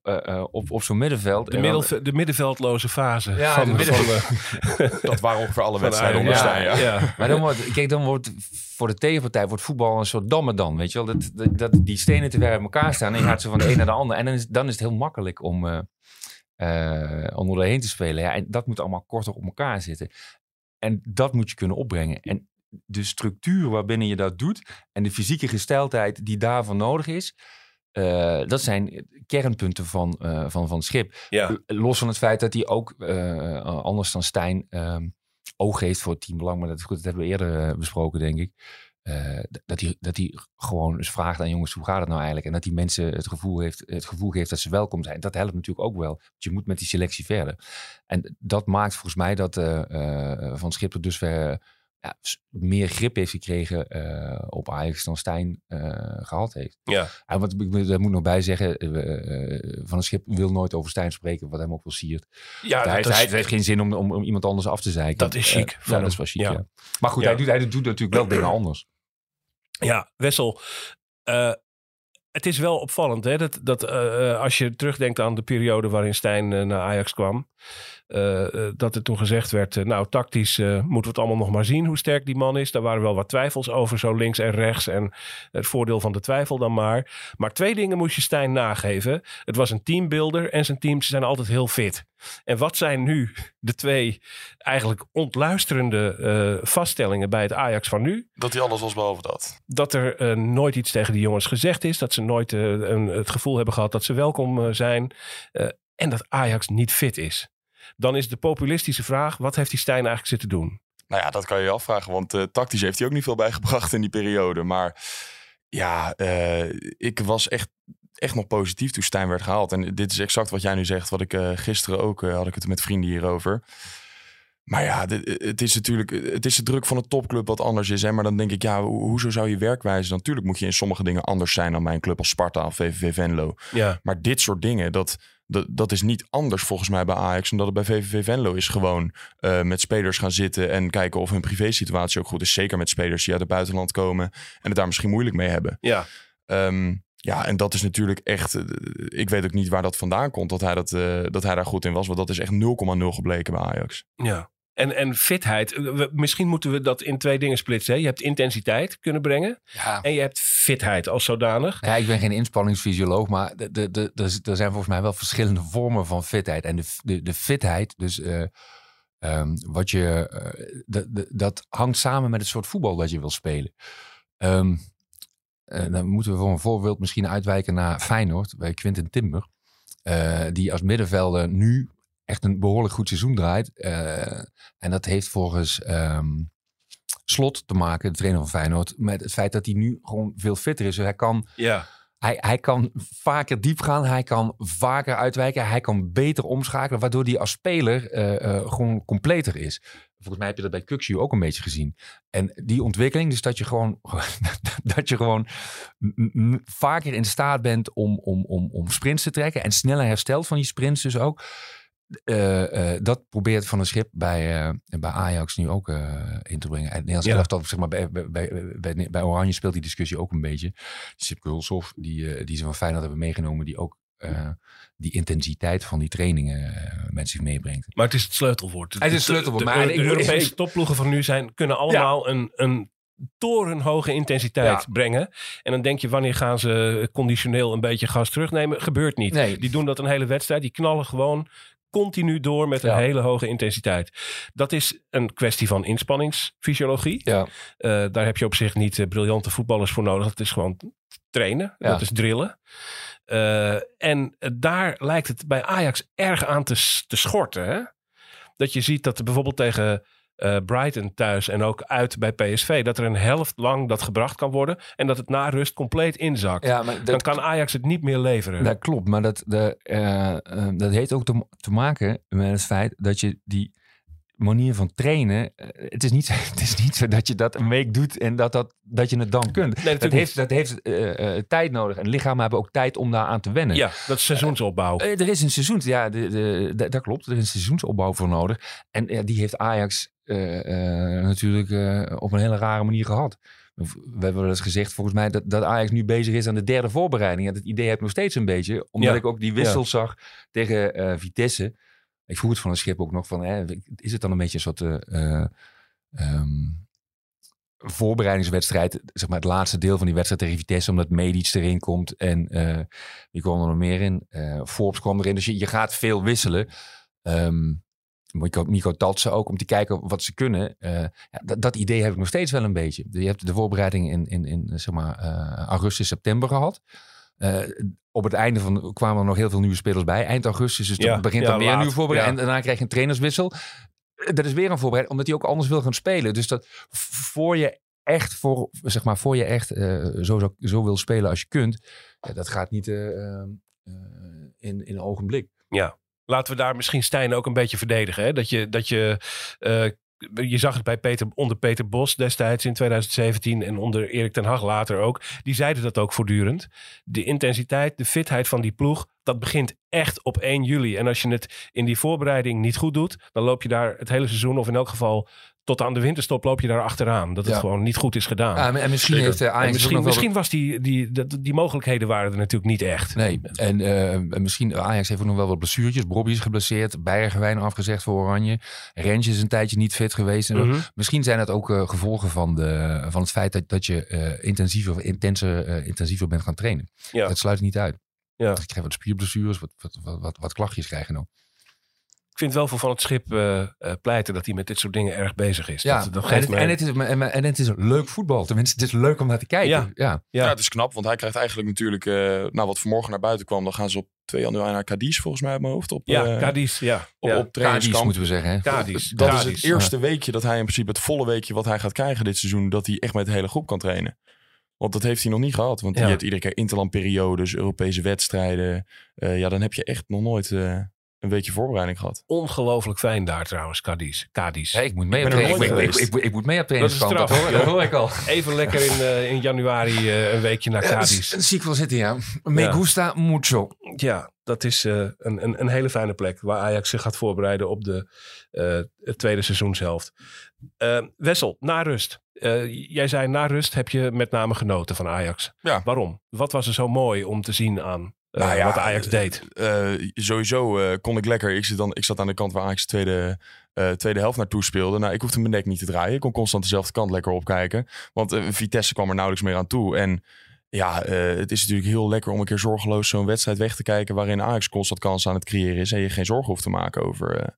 C: op, op zo'n middenveld.
A: De, de middenveldloze fase.
C: Ja,
A: van,
C: de midden-
A: van, [LAUGHS]
B: Dat waren ongeveer alle wedstrijden
A: Ajax.
B: onder
C: Ja,
B: Stijn, ja.
A: ja.
C: Maar dan wordt, kijk, dan wordt voor de tegenpartij wordt voetbal een soort damme dan, weet je wel. Dat, dat, dat die stenen te ver uit elkaar staan en je gaat ze van de een naar de ander. En dan is, dan is het heel makkelijk om, eh eh om er doorheen te spelen. Ja, en dat moet allemaal korter op elkaar zitten. En dat moet je kunnen opbrengen. En de structuur waarbinnen je dat doet en de fysieke gesteldheid die daarvoor nodig is, eh, dat zijn kernpunten van, eh, van, van het schip.
A: Ja.
C: Los van het feit dat hij ook, eh, anders dan Stijn, ehm, oog heeft voor het teambelang. Maar dat is goed, dat hebben we eerder besproken, denk ik. Eh, dat hij, dat hij gewoon eens vraagt aan jongens, hoe gaat het nou eigenlijk? En dat die mensen het gevoel, heeft, het gevoel geeft dat ze welkom zijn. Dat helpt natuurlijk ook wel. Want je moet met die selectie verder. En dat maakt volgens mij dat eh, eh, Van Schipper dus ver, ja, meer grip heeft gekregen eh, op Ajax dan Stijn eh, gehad heeft.
A: Ja.
C: Ja, wat ik moet- daar moet nog bij zeggen, eh, Van een Schip wil nooit over Stijn spreken, wat hem ook wel siert.
A: Ja,
C: hij, heeft,
A: dat is-
C: hij heeft geen zin om, om, om iemand anders af te zeiken.
A: Dat is chic
C: ja, dat is wel chic,
A: Ja.
C: ja. Maar goed, hij, doet, hij doet natuurlijk wel dingen anders.
A: Ja, Wessel. het is wel opvallend hè, dat, dat als je terugdenkt aan de periode waarin Stijn naar Ajax kwam. Eh, eh, dat er toen gezegd werd, eh, nou tactisch moeten we het allemaal nog maar zien hoe sterk die man is. Daar waren wel wat twijfels over, zo links en rechts. En het voordeel van de twijfel dan maar. Maar twee dingen moest je Stijn nageven. Het was een teambuilder en zijn teams zijn altijd heel fit. En wat zijn nu de twee eigenlijk ontluisterende vaststellingen bij het Ajax van nu?
B: Dat hij alles was behalve dat.
A: dat er nooit iets tegen die jongens gezegd is. Dat ze nooit een, het gevoel hebben gehad dat ze welkom zijn. En dat Ajax niet fit is. Dan is de populistische vraag: wat heeft die Stijn eigenlijk zitten doen?
B: Nou ja, dat kan je je afvragen, want eh, tactisch heeft hij ook niet veel bijgebracht in die periode. Maar ja, eh, ik was echt, echt nog positief toen Stijn werd gehaald. En dit is exact wat jij nu zegt, wat ik eh, gisteren ook, had ik het met vrienden hierover. Maar ja, dit- het is natuurlijk, het is de druk van een topclub wat anders is. Hè? Maar dan denk ik, ja, ho- hoezo zou je werkwijze? Natuurlijk moet je in sommige dingen anders zijn dan bij een club als Sparta of VVV Venlo.
A: Ja,
B: Maar dit soort dingen, dat, dat, dat is niet anders volgens mij bij Ajax. Omdat het bij VVV Venlo is gewoon eh, met spelers gaan zitten en kijken of hun privésituatie ook goed is. Zeker met spelers die uit het buitenland komen en het daar misschien moeilijk mee hebben.
A: ja.
B: Ehm, ja, en dat is natuurlijk echt. eh, ik weet ook niet waar dat vandaan komt dat hij, dat, eh, dat hij daar goed in was. Want dat is echt 0,0 gebleken bij Ajax.
A: ja. En, en fitheid. eh, we- misschien moeten we dat in twee dingen splitsen. hè. Je hebt intensiteit kunnen brengen.
C: Ja.
A: En je hebt fitheid als zodanig.
C: Ja, ik ben geen inspanningsfysioloog, maar de, de, er zijn volgens mij wel verschillende vormen van fitheid. En de, de, de fitheid, dus eh, ehm, wat je, eh, de, de, dat hangt samen met het soort voetbal dat je wil spelen. Ehm, eh, dan moeten we voor een voorbeeld misschien uitwijken naar Feyenoord, bij Quinten Timber. die als middenvelder nu echt een behoorlijk goed seizoen draait. Eh, en dat heeft volgens ehm, Slot te maken, de trainer van Feyenoord, met het feit dat hij nu gewoon veel fitter is. Dus hij kan
A: Ja,
C: hij, hij kan vaker diep gaan, hij kan vaker uitwijken, hij kan beter omschakelen, waardoor hij als speler eh, eh, gewoon completer is. Volgens mij heb je dat bij Kuxu ook een beetje gezien. En die ontwikkeling, dus dat je gewoon, [LAUGHS] dat je gewoon vaker in staat bent om, om, om, om sprints te trekken en sneller herstelt van die sprints dus ook. Eh, eh, dat probeert Van een Schip bij, eh, bij Ajax nu ook in te brengen. En Nederlands
A: Ja.
C: elftal, zeg maar, bij, bij, bij, Oranje speelt die discussie ook een beetje. Hulshoff, die, die ze van Feyenoord hebben meegenomen, die ook die intensiteit van die trainingen met zich meebrengt.
A: maar het is het sleutelwoord.
C: Het is het sleutelwoord,
A: De,
C: maar
A: de, Europese topploegen van nu zijn, kunnen allemaal een, een torenhoge intensiteit
C: Ja.
A: brengen. En dan denk je, wanneer gaan ze conditioneel een beetje gas terugnemen? Gebeurt niet.
C: Nee.
A: Die doen dat een hele wedstrijd. Die knallen gewoon continu door met een
C: Ja.
A: hele hoge intensiteit. Dat is een kwestie van inspanningsfysiologie.
C: Ja,
A: Eh, daar heb je op zich niet eh, briljante voetballers voor nodig. Het is gewoon trainen.
C: Ja.
A: Dat is drillen. Eh, en daar lijkt het bij Ajax erg aan te, te schorten. Hè? Dat je ziet dat bijvoorbeeld tegen eh, Brighton thuis en ook uit bij PSV... dat er een helft lang dat gebracht kan worden... en dat het na rust compleet inzakt.
C: ja maar
A: Dan kan Ajax het niet meer leveren.
C: Dat klopt, maar dat, de, eh, eh, dat heeft ook te, te maken met het feit dat je die manier van trainen. eh, het, is niet, zo- [LAUGHS] het is niet zo dat je dat een week doet en dat, dat, dat je het dan kunt.
A: natuurlijk
C: dat heeft, dat heeft eh, eh, tijd nodig. En lichamen hebben ook tijd om daar aan te wennen.
A: Ja, dat is seizoensopbouw.
C: Er is een seizoen, ja, de, de, de- dat klopt. Er is een seizoensopbouw voor nodig. En die heeft Ajax natuurlijk op een hele rare manier gehad. We hebben wel eens gezegd, volgens mij, dat, dat Ajax nu bezig is aan de derde voorbereiding. En dat idee heb ik nog steeds een beetje. Omdat
A: Ja.
C: ik ook die wissel zag tegen Vitesse. Ik vroeg het van een schip ook nog van, hè, is het dan een beetje een soort... eh, eh, ehm, voorbereidingswedstrijd, zeg maar het laatste deel van die wedstrijd tegen Vitesse, omdat Medic erin komt en eh wie kwam er nog meer in? Forbes kwam erin, dus je, je gaat veel wisselen. Ehm, Mico, Mico Tatsen ook, om te kijken wat ze kunnen. Dat, idee heb ik nog steeds wel een beetje. Je hebt de voorbereiding in, in, in zeg maar, augustus, september gehad. Eh, op het einde van kwamen er nog heel veel nieuwe spelers bij. Eind augustus, dus
A: Ja,
C: dan begint
A: ja,
C: dan weer een nieuwe voorbereiding.
A: Ja.
C: En daarna krijg je een trainerswissel. Eh, Dat is weer een voorbereiding, omdat hij ook anders wil gaan spelen. Dus dat voor je echt, voor, zeg maar, voor je echt eh, zo, zo, zo wil spelen als je kunt, ja, dat gaat niet in, in een ogenblik.
A: Laten we daar misschien Stijn ook een beetje verdedigen. Hè? Dat je, dat je, je zag het bij Peter, onder Peter Bos destijds in 2017 en onder Erik ten Hag later ook. Die zeiden dat ook voortdurend. De intensiteit, de fitheid van die ploeg, dat begint echt op 1 juli. En als je het in die voorbereiding niet goed doet, dan loop je daar het hele seizoen of in elk geval tot aan de winterstop loop je daar achteraan. Dat het
C: Ja.
A: gewoon niet goed is gedaan.
C: Ja, en misschien
A: Zeker.
C: heeft eh,
A: En misschien,
C: wel
A: was die, die, die mogelijkheden waren er natuurlijk niet echt.
C: Nee, en eh, misschien Ajax heeft ook nog wel wat blessuurtjes. Bobby is geblesseerd, Bergwijn afgezegd voor Oranje. Rens is een tijdje niet fit geweest. En.
A: Mhm.
C: Misschien zijn dat ook eh, gevolgen van, de, van het feit dat, dat je eh, intensiever, intenser, eh, intensiever bent gaan trainen.
A: Ja.
C: Dat sluit niet uit.
A: Ja.
C: Je krijgt wat spierblessures, wat, wat, wat, wat, wat klachtjes krijgen ook.
A: Ik vind wel veel van het schip eh, eh, pleiten dat hij met dit soort dingen erg bezig is.
C: Ja,
A: dat, dat
C: en,
A: geeft
C: het,
A: mij-
C: en, het is, en, en het is leuk voetbal. Tenminste, het is leuk om naar te kijken.
A: Ja.
C: Ja.
A: Ja.
B: Ja. het is knap, want hij krijgt eigenlijk natuurlijk, eh, nou wat vanmorgen naar buiten kwam, dan gaan ze op 2 januari naar Cadiz volgens mij uit mijn hoofd. Op,
A: ja,
B: eh,
A: Cadiz, ja.
B: op,
A: ja.
B: op trainingskamp.
C: moeten we zeggen. Hè?
A: Cadiz.
B: Dat is het eerste weekje dat hij in principe, het volle weekje wat hij gaat krijgen dit seizoen, dat hij echt met de hele groep kan trainen. Want dat heeft hij nog niet gehad. Want
A: Ja.
B: je hebt iedere keer interlandperiodes, Europese wedstrijden. Eh, ja, dan heb je echt nog nooit eh, een weekje voorbereiding gehad.
A: Ongelooflijk fijn daar trouwens, Cadiz. Cadiz.
C: Ja, ik moet mee
B: Ik
C: op ik, ik, ik,
B: geweest.
C: ik, ik moet mee op
A: Dat
C: trainingskamp. Hoor, dat hoor ik al. [LAUGHS]
A: Even lekker in, eh, in januari eh, een weekje naar
C: Ja,
A: Cadiz.
C: dat zie ik wel zitten, ja. Me
A: Ja.
C: gusta mucho.
A: Ja, dat is eh, een, een, een hele fijne plek waar Ajax zich gaat voorbereiden op de eh, het tweede seizoenshelft. Wessel, na rust. Eh, jij zei na rust heb je met name genoten van Ajax.
B: Ja.
A: Waarom? Wat was er zo mooi om te zien aan
B: Nou ja,
A: wat Ajax deed?
B: Eh, sowieso eh, kon ik lekker. Ik zat, dan, ik zat aan de kant waar Ajax de tweede, eh, tweede helft naartoe speelde. Nou, ik hoefde mijn nek niet te draaien. Ik kon constant dezelfde kant lekker opkijken. Want eh, Vitesse kwam er nauwelijks meer aan toe. En ja, eh, het is natuurlijk heel lekker om een keer zorgeloos zo'n wedstrijd weg te kijken. Waarin Ajax constant kans aan het creëren is. En je geen zorgen hoeft te maken over, eh,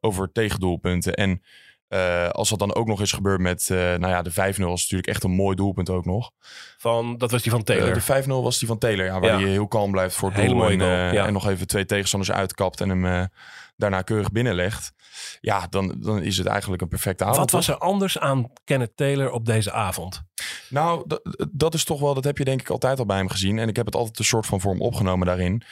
B: over tegendoelpunten. En eh, als dat dan ook nog eens gebeurt met, eh, nou ja, de 5-0 was natuurlijk echt een mooi doelpunt ook nog.
A: Van, dat was die van Taylor.
B: Eh, de 5-0 was die van Taylor, ja, waar
A: Ja.
B: hij heel kalm blijft voor het
A: Hele
B: doel.
A: mooie
B: en,
A: goal, ja.
B: en nog even twee tegenstanders uitkapt en hem daarna keurig binnenlegt. Ja, dan, dan is het eigenlijk een perfecte avond.
A: wat was er anders aan Kenneth Taylor op deze avond?
B: Nou, dat, dat is toch wel, dat heb je denk ik altijd al bij hem gezien. En ik heb het altijd een soort van vorm opgenomen daarin.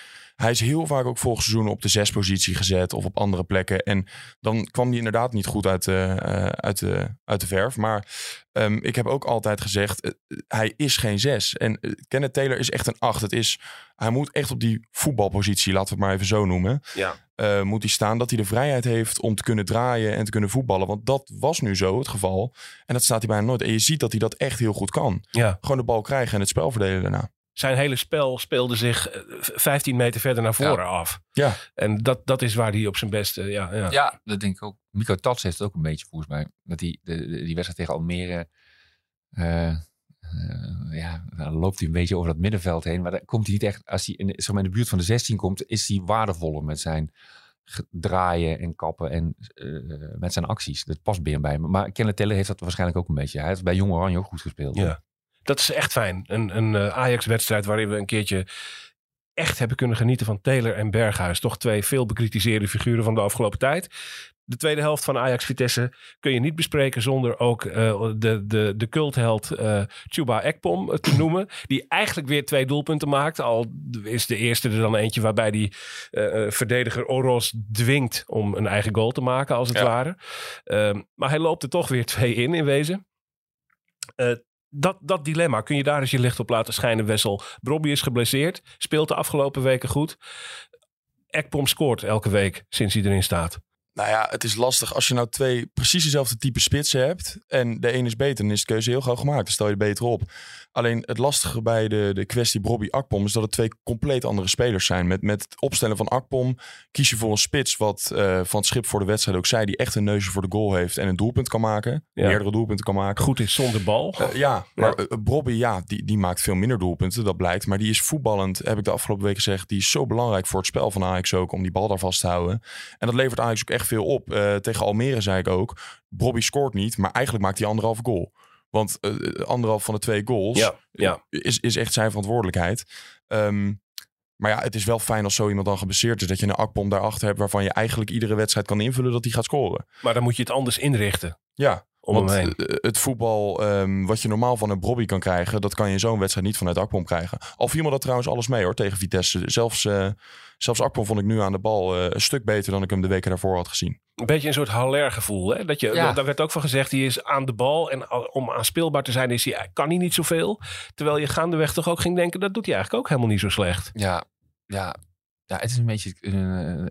B: Hij is heel vaak ook volgens seizoen op de zespositie gezet of op andere plekken. En dan kwam hij inderdaad niet goed uit de, eh, uit de, uit de verf. Maar ehm, ik heb ook altijd gezegd, eh, hij is geen zes. En eh, Kenneth Taylor is echt een acht. Het is, hij moet echt op die voetbalpositie, laten we het maar even zo noemen.
A: Ja.
B: eh, moet hij staan dat hij de vrijheid heeft om te kunnen draaien en te kunnen voetballen. Want dat was nu zo het geval. En dat staat hij bijna nooit. En je ziet dat hij dat echt heel goed kan.
A: ja.
B: Gewoon de bal krijgen en het spel verdelen daarna.
A: Zijn hele spel speelde zich eh, 15 meter verder naar voren af.
B: Ja.
A: En dat, dat is waar hij op zijn beste... Ja, ja.
C: Ja, dat denk ik ook. Mico Tats heeft het ook een beetje volgens mij. Dat die, de, die wedstrijd tegen Almere. eh, eh, ja, dan loopt hij een beetje over dat middenveld heen. Maar dan komt hij niet echt. Als hij in, de- zeg maar in de buurt van de 16 komt, is hij waardevoller met zijn draaien en kappen en eh, met zijn acties. Dat past bij hem. Maar Kenneth Taylor heeft dat waarschijnlijk ook een beetje. Hij heeft bij Jong Oranje ook goed gespeeld.
A: Ja. Dat is echt fijn. Een, een eh, Ajax-wedstrijd waarin we een keertje echt hebben kunnen genieten van Taylor en Berghuis. Toch twee veel bekritiseerde figuren van de afgelopen tijd. De tweede helft van Ajax-Vitesse kun je niet bespreken zonder ook eh, de, de, de cultheld eh Chuba Ekpom te noemen. Die eigenlijk weer twee doelpunten maakt. Al is de eerste er dan eentje waarbij die verdediger Oros dwingt om een eigen goal te maken als het
B: Ja.
A: ware. Ehm, maar hij loopt er toch weer twee in in wezen. Dat, dat dilemma, kun je daar eens je licht op laten schijnen, Wessel? Brobby is geblesseerd, speelt de afgelopen weken goed. Ekpom scoort elke week sinds hij erin staat.
B: Nou ja, het is lastig als je nou twee precies dezelfde type spitsen hebt. En de een is beter, dan is de keuze heel gauw gemaakt. Dan stel je beter op. Alleen het lastige bij de, de kwestie Bobby Akpom is dat het twee compleet andere spelers zijn. Met, met het opstellen van Akpom kies je voor een spits, wat eh, Van het Schip voor de wedstrijd ook zei, die echt een neusje voor de goal heeft en een doelpunt kan maken.
A: Ja.
B: Meerdere doelpunten kan maken.
A: Goed is zonder bal.
B: Eh, ja, maar eh, Bobby, ja, die, die maakt veel minder doelpunten, dat blijkt. Maar die is voetballend, heb ik de afgelopen week gezegd. Die is zo belangrijk voor het spel van Ajax ook, om die bal daar vast te houden. En dat levert Ajax ook echt veel op. Eh, tegen Almere zei ik ook, Bobby scoort niet, maar eigenlijk maakt hij anderhalve goal. Want eh, anderhalf van de twee goals
A: Ja, ja.
B: Is, is echt zijn verantwoordelijkheid. Ehm, maar ja, het is wel fijn als zo iemand dan geblesseerd is. Dat je een Akpom daarachter hebt waarvan je eigenlijk iedere wedstrijd kan invullen dat hij gaat scoren.
A: Maar dan moet je het anders inrichten
B: Ja,
A: om
B: want
A: hem heen.
B: eh, het voetbal ehm, wat je normaal van een Bobby kan krijgen, dat kan je in zo'n wedstrijd niet vanuit Akpom krijgen. Al viel me dat trouwens alles mee hoor, tegen Vitesse. Zelfs, eh zelfs Akpom vond ik nu aan de bal eh, een stuk beter dan ik hem de weken daarvoor had gezien.
A: Een beetje een soort Haller gevoel. Hè? Dat je,
C: Ja.
A: Daar werd ook van gezegd, hij is aan de bal. En om aanspeelbaar te zijn is hij, kan hij niet zoveel. Terwijl je gaandeweg toch ook ging denken, dat doet hij eigenlijk ook helemaal niet zo slecht.
C: Ja, ja. Ja, het is een beetje, een,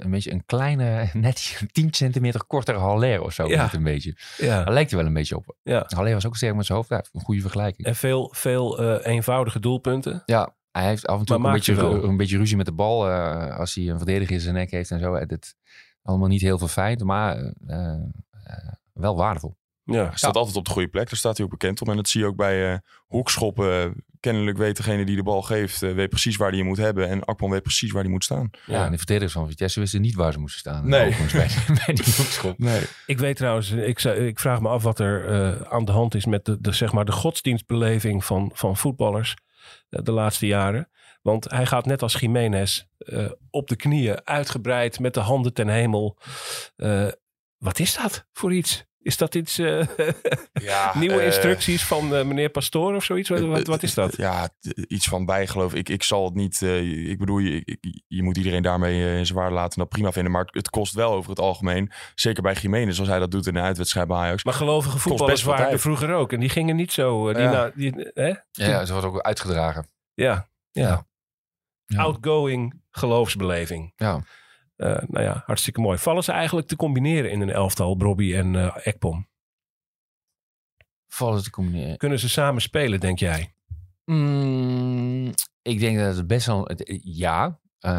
C: een beetje een kleine, [LAUGHS] net [LAUGHS] 10 centimeter kortere Haller of zo.
A: Ja.
C: een beetje.
A: Ja.
C: Daar lijkt er wel een beetje op.
A: Ja.
C: Haller was ook sterk met zijn hoofd. Ja, een goede vergelijking.
A: En veel, veel eh, eenvoudige doelpunten.
C: Ja, hij heeft af en toe een beetje, een beetje ruzie met de bal. eh, als hij een verdediger in zijn nek heeft en zo. Het, allemaal niet heel veel feit, maar eh, eh, wel waardevol.
A: Ja.
B: Hij staat altijd op de goede plek, daar staat hij ook bekend om. En dat zie je ook bij eh, hoekschoppen. Kennelijk weet degene die de bal geeft, eh, weet precies waar hij hem moet hebben. En Akpom weet precies waar hij moet staan.
C: Ja. en de verdedigers van Vitesse wisten niet waar ze moesten staan.
B: Nee. [LAUGHS]
C: Bij, bij die hoekschop.
B: Nee.
A: Ik weet trouwens, ik, ik vraag me af wat er eh, aan de hand is met de, de, zeg maar de godsdienstbeleving van, van voetballers de laatste jaren. Want hij gaat net als Jiménez eh, op de knieën, uitgebreid met de handen ten hemel. Eh, wat is dat voor iets? Is dat iets, eh, [LAUGHS]
B: Ja,
A: nieuwe
B: eh,
A: instructies van eh, meneer Pastoor of zoiets? Wat, wat, wat is dat?
B: Ja, iets van bijgeloof. Ik, ik zal het niet. eh, ik bedoel, je, ik- je moet iedereen daarmee in zijn waarde laten en dat prima vinden. Maar het, kost wel over het algemeen. Zeker bij Jiménez, zoals hij dat doet in de uitwedstrijd bij Ajax.
A: Maar gelovige voetballers waren er vroeger ook. En die gingen niet zo. die
B: Ja.
A: na- die, hè?
C: Ja, ze wordt ook uitgedragen.
A: ja, ja.
C: Ja. Ja.
A: Outgoing geloofsbeleving.
C: Ja.
A: Eh, nou ja, hartstikke mooi. Vallen ze eigenlijk te combineren in een elftal, Brobby en eh Ekpom?
C: Vallen te combineren.
A: Kunnen ze samen spelen, denk jij?
C: Mm, ik denk dat het best wel... Ja. Eh,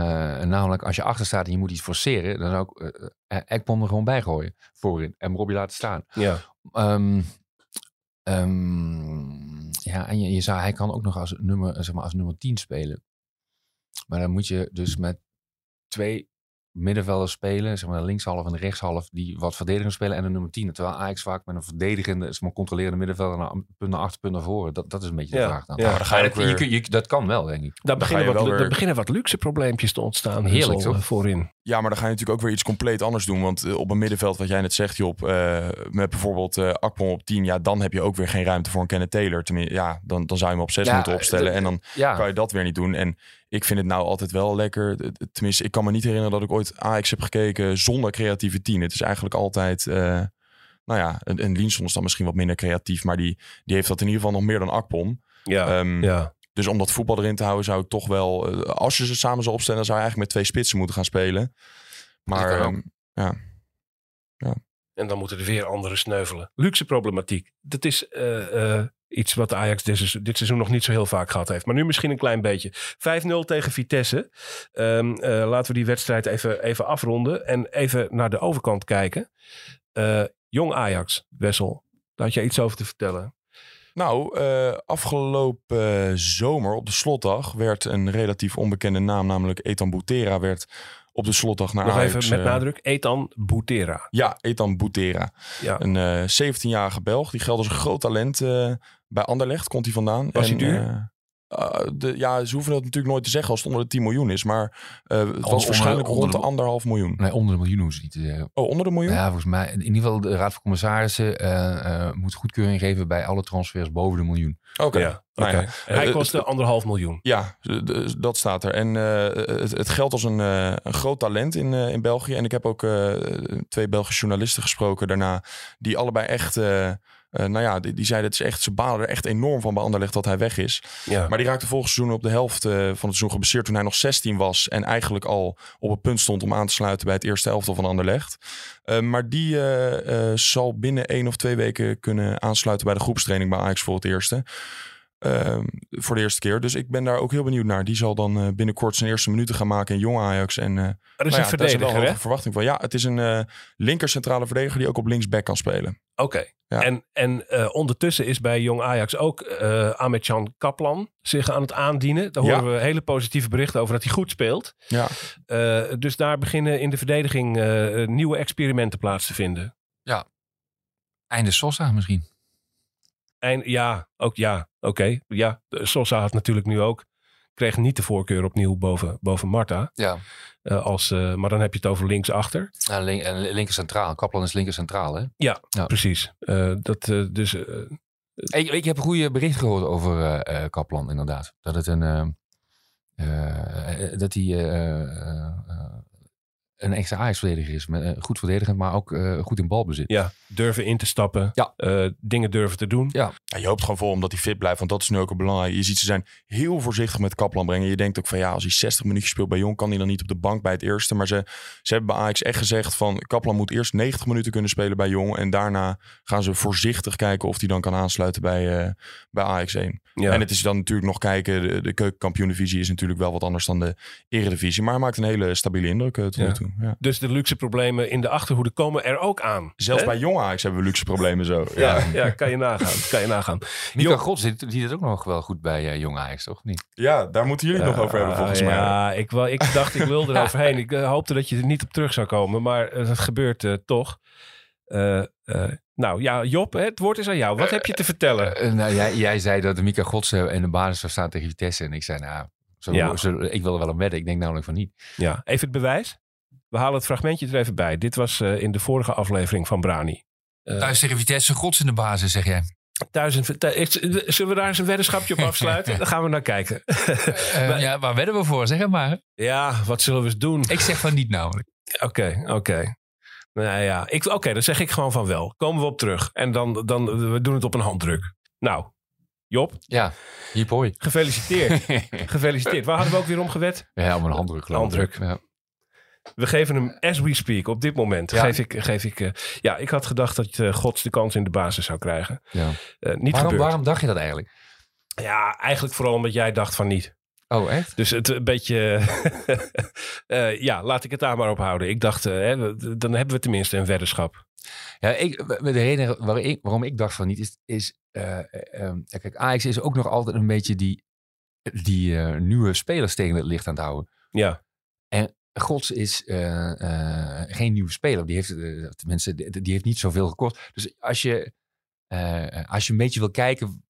C: namelijk, als je achter staat en je moet iets forceren... dan zou ik Ekpom er gewoon bij gooien. Voorin. En Robbie laten staan.
A: Ja.
C: Ehm, ehm, ja, en je, je zou, hij kan ook nog als nummer, zeg maar, als nummer 10 spelen. Maar dan moet je dus met twee middenvelders spelen, zeg maar de linkshalf en de rechtshalf, die wat verdedigend spelen en een nummer 10. Terwijl Ajax vaak met een verdedigende, zeg maar, controlerende middenvelder naar punt naar achter, punt naar voren. Dat, dat is een beetje de
A: Ja,
C: vraag dan.
A: ja. Maar
B: dan ga je
C: dat,
B: weer-
C: je- dat kan wel, denk ik.
A: Daar beginnen, wat,
B: weer-
A: er beginnen wat luxe probleempjes te ontstaan.
C: Heerlijk,
A: Hussel,
C: toch?
A: eh, Voorin.
B: Ja, maar dan ga je natuurlijk ook weer iets compleet anders doen. Want eh, op een middenveld, wat jij net zegt, Job, eh, met bijvoorbeeld eh Akpom op 10, ja, dan heb je ook weer geen ruimte voor een Kenneth Taylor. Tenminste, ja, dan, dan zou je hem op 6
C: Ja,
B: moeten opstellen. en dan
C: Ja,
B: kan je dat weer niet doen. En ik vind het nou altijd wel lekker. Tenminste, ik kan me niet herinneren dat ik ooit Ajax heb gekeken zonder creatieve 10. Het is eigenlijk altijd. eh, nou ja, een, een Linson is dan misschien wat minder creatief, maar die, die heeft dat in ieder geval nog meer dan Akpom.
A: Ja.
B: Ehm,
A: ja.
B: Dus om dat voetbal erin te houden, zou ik toch wel. eh, als je ze samen zou opstellen, dan zou je eigenlijk met twee spitsen moeten gaan spelen. Maar
C: kan ook.
B: ehm,
A: En dan moeten er weer anderen sneuvelen. Luxe problematiek. Dat is eh, iets wat Ajax dit, seizoen- nog niet zo heel vaak gehad heeft. Maar nu misschien een klein beetje. 5-0 tegen Vitesse. Ehm, eh, laten we die wedstrijd even, even afronden. En even naar de overkant kijken. Eh, jong Ajax, Wessel. Daar had jij iets over te vertellen.
B: Nou, eh, afgelopen zomer op de slotdag werd een relatief onbekende naam, namelijk Ethan Boutera, werd op de slotdag naar
A: Nog
B: Ajax.
A: even met
B: eh,
A: nadruk. Ethan Boutera.
B: Ja, Ethan Boutera.
A: Ja.
B: Een eh 17-jarige Belg. Die geldt als een groot talent. eh, bij Anderlecht komt hij vandaan.
A: Was hij duur?
B: Eh, de, ja, ze hoeven dat natuurlijk nooit te zeggen als het onder de 10 miljoen is. Maar eh, het was waarschijnlijk
C: onder
B: rond de
C: de-
B: anderhalf miljoen.
C: nee, onder de miljoen hoeven ze niet te zeggen.
B: Oh, onder de miljoen?
C: Ja, volgens mij, in ieder geval de Raad van Commissarissen eh, eh, moet goedkeuring geven bij alle transfers boven de miljoen.
B: Oké.
A: Ja,
B: Nou ja.
A: Hij kostte anderhalf miljoen.
B: Ja, dat staat er. En eh, het, het geldt als een, een groot talent in, in België. En ik heb ook eh, twee Belgische journalisten gesproken daarna. Die allebei echt, eh, nou ja, die, die zeiden het is echt, ze balen er echt enorm van bij Anderlecht dat hij weg is.
A: Ja.
B: Maar die raakte volgend seizoen op de helft eh, van het seizoen geblesseerd toen hij nog 16 was. En eigenlijk al op het punt stond om aan te sluiten bij het eerste elftal van Anderlecht. Eh, maar die zal binnen één of twee weken kunnen aansluiten bij de groepstraining bij Ajax voor het eerste. Ehm, voor de eerste keer. Dus ik ben daar ook heel benieuwd naar. Die zal dan eh, binnenkort zijn eerste minuten gaan maken in jong Ajax. En, uh,
A: Er is
B: nou
A: een
B: ja, daar zijn wel
A: verdediger, hè?
B: verwachting van. Ja, het is een eh linker centrale verdediger die ook op linksback kan spelen.
A: Oké.
B: Ja.
A: En, en eh, ondertussen is bij Jong Ajax ook eh Ahmed-Jan Kaplan zich aan het aandienen. Daar
B: Ja.
A: horen we hele positieve berichten over dat hij goed speelt.
B: Ja,
A: Eh, dus daar beginnen in de verdediging eh, nieuwe experimenten plaats te vinden.
C: Einde Sosa misschien.
A: En ja, ook ja, oké. Ja, Sosa had natuurlijk nu ook. Kreeg niet de voorkeur opnieuw boven, boven Marta.
C: Ja.
A: Eh, als, eh, maar dan heb je het over linksachter.
C: Ja, link, en linker centraal. Kaplan is linker centraal, hè?
A: Ja,
C: Ja.
A: precies. Eh, dat, eh, dus, eh,
C: Ik, ik heb een goede bericht gehoord over eh, eh, Kaplan, inderdaad. Dat het een. eh, eh, dat hij eh, eh, eh, een extra Ajax-verdediger is. Met, eh, goed verdedigend, maar ook eh, goed in balbezit.
A: ja, durven in te stappen.
C: Ja.
A: eh, dingen durven te doen.
B: Ja, je hoopt gewoon vol omdat hij fit blijft. Want dat is nu ook belangrijk. Je ziet ze zijn heel voorzichtig met Kaplan brengen. Je denkt ook van ja, als hij 60 minuutjes speelt bij Jong... kan hij dan niet op de bank bij het eerste. Maar ze, ze hebben bij Ajax echt gezegd van... Kaplan moet eerst 90 minuten kunnen spelen bij Jong. En daarna gaan ze voorzichtig kijken of hij dan kan aansluiten bij, eh, bij Ajax 1.
A: Ja.
B: En het is dan natuurlijk nog kijken. De, de keukenkampioendivisie is natuurlijk wel wat anders dan de eredivisie. Maar hij maakt een hele stabiele indruk eh, tot
A: Ja.
B: nu toe. Ja.
A: Dus de luxe problemen in de achterhoede komen er ook aan.
B: Zelfs
A: Hè?
B: bij Jong Ajax hebben we luxe problemen zo.
A: Ja, ja, kan je nagaan. Kan je nagaan.
C: Mika Gods die, die het ook nog wel goed bij eh Jong Ajax, toch? Niet?
B: Ja, daar moeten jullie het nog over hebben volgens mij.
A: Ja, ik, wou- ik dacht ik wilde er [LAUGHS] overheen. Ik eh, hoopte dat je er niet op terug zou komen. Maar eh, dat gebeurt eh, toch. Eh, eh, nou ja, Job, hè, het woord is aan jou. Wat heb je te vertellen?
C: Eh, nou, jij, jij zei dat de Mika Gods eh, in de basis zou staan tegen Vitesse. En ik zei, nou, zo,
A: Ja.
C: zo- ik wil er wel op wedden. Ik denk namelijk van niet.
A: Ja, even het bewijs. We halen het fragmentje er even bij. Dit was eh, in de vorige aflevering van Brani. Eh,
D: Thuis tegen Vitesse, gods in de basis, zeg jij.
A: ik- zullen we daar eens een weddenschapje op [LAUGHS] afsluiten? Dan gaan we naar kijken.
D: Eh, [LAUGHS] ja, waar wedden we voor? Zeg het maar.
A: ja, wat zullen we eens doen?
D: Ik zeg van niet namelijk.
A: Oké, oké. Nou ja, ik- oké, dan zeg ik gewoon van wel. Komen we op terug. En dan, dan we doen het op een handdruk. Nou, Job,
C: Ja, hoi.
A: gefeliciteerd. [LAUGHS] gefeliciteerd. Waar hadden we ook weer om gewet?
C: ja, om een handdruk geloof ik.
A: Handdruk.
C: Ja.
A: We geven hem as we speak. Op dit moment
C: Ja.
A: geef ik... Geef ik eh, ja, ik had gedacht dat eh, Gods de kans in de basis zou krijgen.
C: Ja.
A: Eh, niet
C: Waarom,
A: gebeurd.
C: waarom dacht je dat eigenlijk?
A: Ja, eigenlijk vooral omdat jij dacht van niet.
C: Oh, echt?
A: Dus het een beetje... [LAUGHS] ja, laat ik het daar maar op houden. Ik dacht, hè, dan hebben we tenminste een weddenschap.
C: Ja, ik, de reden waarom ik, waarom ik dacht van niet is... is eh, eh, ehm, kijk, Ajax is ook nog altijd een beetje die, die nieuwe spelers tegen het licht aan het houden.
A: Ja,
C: Gods is eh, eh, geen nieuwe speler. Die heeft, eh, tenminste, die, heeft niet zoveel gekost. Dus als je, eh, als je een beetje wil kijken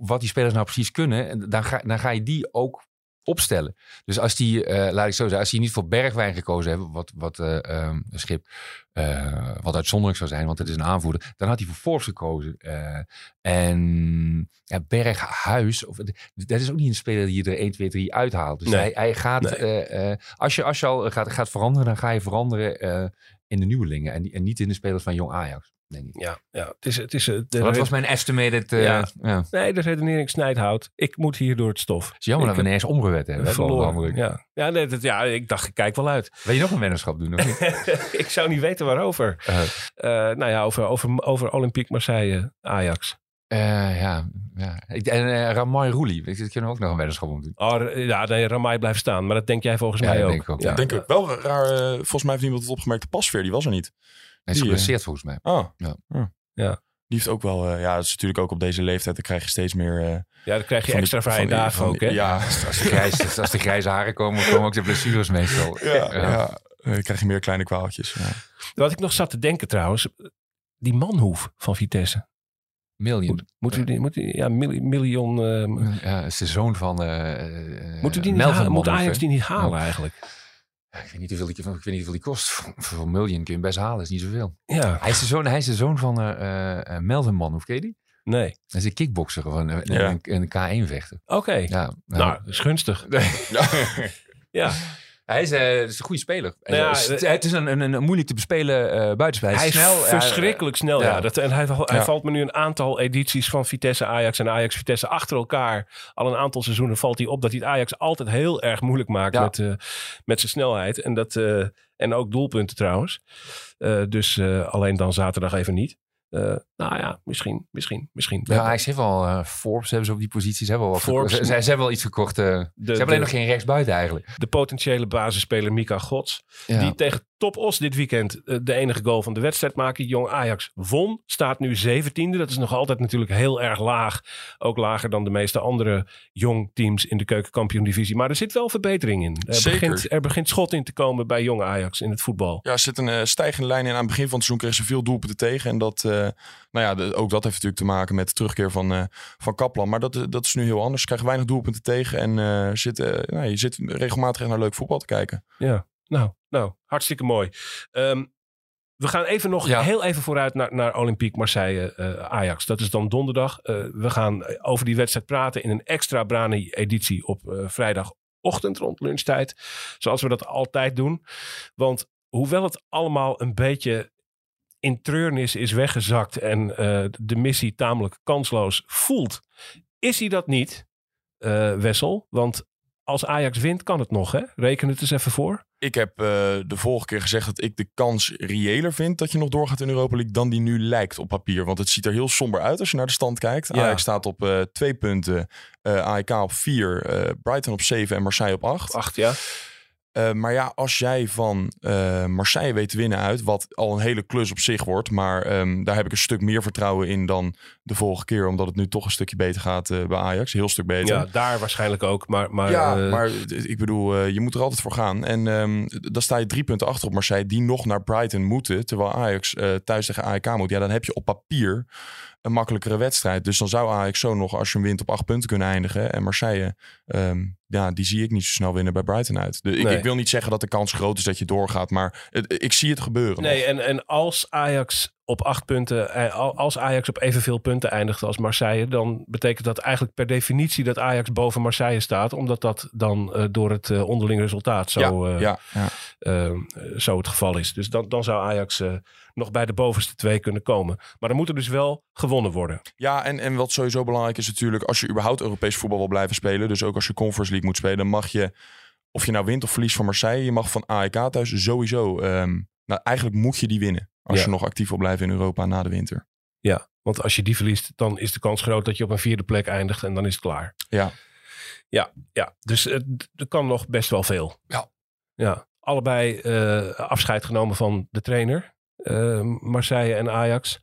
C: wat die spelers nou precies kunnen, dan ga, dan ga je die ook opstellen. Dus als die, eh, laat ik zo zeggen, als die niet voor Bergwijn gekozen hebben, wat, wat eh, ehm, een schip, eh, wat uitzonderlijk zou zijn, want het is een aanvoerder, dan had hij voor Forbes gekozen. En ja, Berghuis, of, dat is ook niet een speler die je er 1, 2, 3 uithaalt. Dus
A: Nee.
C: hij, hij gaat,
A: Nee.
C: als, je, als je al gaat, gaat veranderen, dan ga je veranderen in de nieuwelingen en, en niet in de spelers van Jong Ajax, denk ik.
A: ja, ja. Het is, het is, eh, de,
C: Dat was mijn estimated. eh,
A: Ja.
C: ja. Het
A: Nee, de redenering snijdt hout. Ik moet hier door het stof.
C: is jammer
A: Ik
C: dat we ineens omgewet hebben.
A: verloren. Ja, ja, nee, dat, ja, ik dacht, ik kijk wel uit.
C: Wil je nog een weddenschap doen? Of niet? [LAUGHS]
A: ik zou niet weten waarover.
C: Eh,
A: nou ja, over, over, over Olympique Marseille, Ajax.
C: eh, ja, ja. Ik- En uh, Ramai Roelie. Ik ik kunnen we ook nog een weddenschap om doen.
A: Oh, ja, nee, Ramai blijft staan. Maar dat denk jij volgens
C: Ja,
A: mij ook.
C: denk ik ook,
A: Ja.
B: Ik denk ook wel raar. volgens mij heeft niemand het opgemerkt. De pasveer, die was er niet.
C: Hij is
B: Die,
C: geblesseerd volgens mij.
B: Ah.
C: Ja.
A: Ja.
B: Die heeft ook wel... eh, ja, dat is natuurlijk ook op deze leeftijd. Dan krijg je steeds meer... eh,
A: Ja, dan krijg je
B: van
A: extra vrije dagen ook, hè?
B: Ja,
C: Als de, grijze, als de grijze haren komen, komen ook de blessures meestal.
B: ja, ja. Eh, Dan krijg je meer kleine kwaaltjes. Ja.
A: Wat ik nog zat te denken trouwens. Die manhoef van Vitesse.
C: Million.
A: Moeten we die, moet die, ja, mil- miljoen... eh,
C: Ja, het is de zoon van eh eh,
A: moeten die niet
C: Melvin
A: halen? Moet Ajax die niet halen eigenlijk?
C: Ik weet niet hoeveel die, ik weet niet hoeveel die kost. Voor, voor een miljoen kun je hem best halen, is niet zoveel.
A: Ja,
C: Hij is de zoon, hij is de zoon van eh eh, eh, Melvin Manhoef, ken je die?
A: nee.
C: Hij is een kickbokser van een,
B: Ja.
C: een, een K1-vechter.
A: Oké.
C: Ja,
A: Nou, dat is gunstig. [LAUGHS] Ja. [LAUGHS]
C: Hij is, eh, is een goede speler.
A: Nou ja,
C: Eh, het,
A: eh,
C: het is een, een, een moeilijk te bespelen eh buitenspeler.
A: Hij is
C: snel.
A: verschrikkelijk snel. Ja.
C: ja.
A: Dat, en hij, hij valt me nu een aantal edities van Vitesse Ajax en Ajax Vitesse achter elkaar. Al een aantal seizoenen valt hij op dat hij het Ajax altijd heel erg moeilijk maakt met, eh, met zijn snelheid. En, dat, eh, en ook doelpunten trouwens. Eh, dus eh, alleen dan zaterdag even niet. Eh, nou ja, misschien, misschien, misschien.
C: Ja, hij heeft wel eh, Forbes hebben ze op die posities hebben wel wat
A: Forbes.
C: Ze, ze hebben wel iets gekocht. eh, ze hebben alleen nog geen rechtsbuiten eigenlijk.
A: de potentiële basisspeler Mika Gods. Die tegen Top Os dit weekend eh, de enige goal van de wedstrijd maakte. Jong Ajax won. Staat nu 17e. Dat is nog altijd natuurlijk heel erg laag. Ook lager dan de meeste andere jong teams in de keukenkampioen divisie. Maar er zit wel verbetering in. Er
B: Zeker.
A: begint, er begint schot in te komen bij Jong Ajax in het voetbal.
B: Ja, er zit een eh, stijgende lijn in. Aan het begin van het seizoen kregen ze veel doelpunten tegen. En dat, eh, nou ja, de- ook dat heeft natuurlijk te maken met de terugkeer van, van Kaplan. Maar dat, dat is nu heel anders. Ze krijgen weinig doelpunten tegen. En zit, nou, je zit regelmatig naar leuk voetbal te kijken.
A: Ja, nou, nou hartstikke mooi. Ehm, we gaan even nog
C: Ja.
A: heel even vooruit naar, naar Olympique Marseille eh, Ajax. Dat is dan donderdag. Eh, we gaan over die wedstrijd praten in een extra Brani-editie op eh, vrijdagochtend rond lunchtijd. Zoals we dat altijd doen. Want hoewel het allemaal een beetje in treurnis is weggezakt en de missie tamelijk kansloos voelt, is hij dat niet, Wessel? Want als Ajax wint, kan het nog, hè? Reken het eens even voor.
B: Ik heb eh, de vorige keer gezegd dat ik de kans reëler vind dat je nog doorgaat in Europa League dan die nu lijkt op papier. Want het ziet er heel somber uit als je naar de stand kijkt.
A: Ja.
B: Ajax staat op eh, twee punten, eh AEK op vier, Brighton op zeven en Marseille op acht.
A: Acht, ja.
B: Eh, maar ja, als jij van eh, Marseille weet te winnen uit, wat al een hele klus op zich wordt, maar ehm, daar heb ik een stuk meer vertrouwen in dan de vorige keer, omdat het nu toch een stukje beter gaat eh, bij Ajax. Heel stuk beter.
A: Ja, daar waarschijnlijk ook. Maar, maar,
B: ja, maar ik bedoel, je moet er altijd voor gaan. En ehm, dan sta je drie punten achter op Marseille, die nog naar Brighton moeten, terwijl Ajax thuis tegen AEK moet. Ja, dan heb je op papier een makkelijkere wedstrijd. Dus dan zou Ajax zo nog, als je hem wint, op acht punten kunnen eindigen. En Marseille, ehm, ja, die zie ik niet zo snel winnen bij Brighton uit. De, ik,
A: Nee.
B: ik wil niet zeggen dat de kans groot is dat je doorgaat, maar het- ik zie het gebeuren.
A: Nee,
B: nog.
A: en, en als Ajax op acht punten, eh, al- als Ajax op evenveel punten eindigt als Marseille, dan betekent dat eigenlijk per definitie dat Ajax boven Marseille staat, omdat dat dan eh, door het eh, onderling resultaat zo,
B: ja, ja, ja.
A: eh, zo het geval is. Dus dan, dan zou Ajax nog bij de bovenste twee kunnen komen. Maar dan moet er dus wel gewonnen worden.
B: Ja, en, en wat sowieso belangrijk is natuurlijk, als je überhaupt Europees voetbal wil blijven spelen, dus ook als je Conference League moet spelen, mag je, of je nou wint of verliest van Marseille, je mag van AEK thuis sowieso, ehm, nou eigenlijk moet je die winnen. Als
A: Ja.
B: je nog actief wil blijven in Europa na de winter.
A: Ja, want als je die verliest, dan is de kans groot dat je op een vierde plek eindigt en dan is het klaar.
B: Ja.
A: Ja, ja. dus het, er kan nog best wel veel.
C: Ja.
A: Ja, allebei eh, afscheid genomen van de trainer, eh, Marseille en Ajax.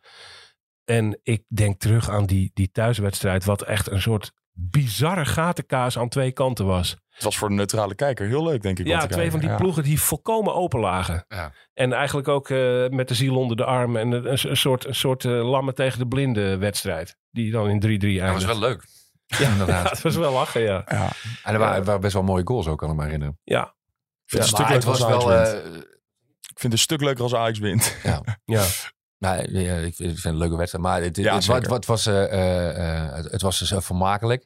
A: En ik denk terug aan die, die thuiswedstrijd, wat echt een soort bizarre gatenkaas aan twee kanten was.
B: Het was voor de neutrale kijker heel leuk, denk ik.
A: Ja, twee van die
B: Ja.
A: ploegen die volkomen open lagen.
C: Ja.
A: En eigenlijk ook eh, met de ziel onder de arm. En een, een soort, een soort eh, lammen tegen de blinde wedstrijd. Die dan in 3-3 eindigt.
C: Dat was wel leuk. [LAUGHS]
A: Ja,
C: inderdaad.
A: het [LAUGHS] was wel lachen, ja.
B: Ja.
C: En er waren, er waren best wel mooie goals ook, kan ik me herinneren.
A: Ja,
B: het een
C: maar
B: stuk
C: het was wel... Eh,
B: vind het een stuk leuker als Ajax wint.
A: ja. [LAUGHS]
C: nou, ja, ik vind ik vind het een leuke wedstrijd. Maar het,
B: Ja,
C: het, wat, wat was, eh, eh, het, was dus vermakelijk.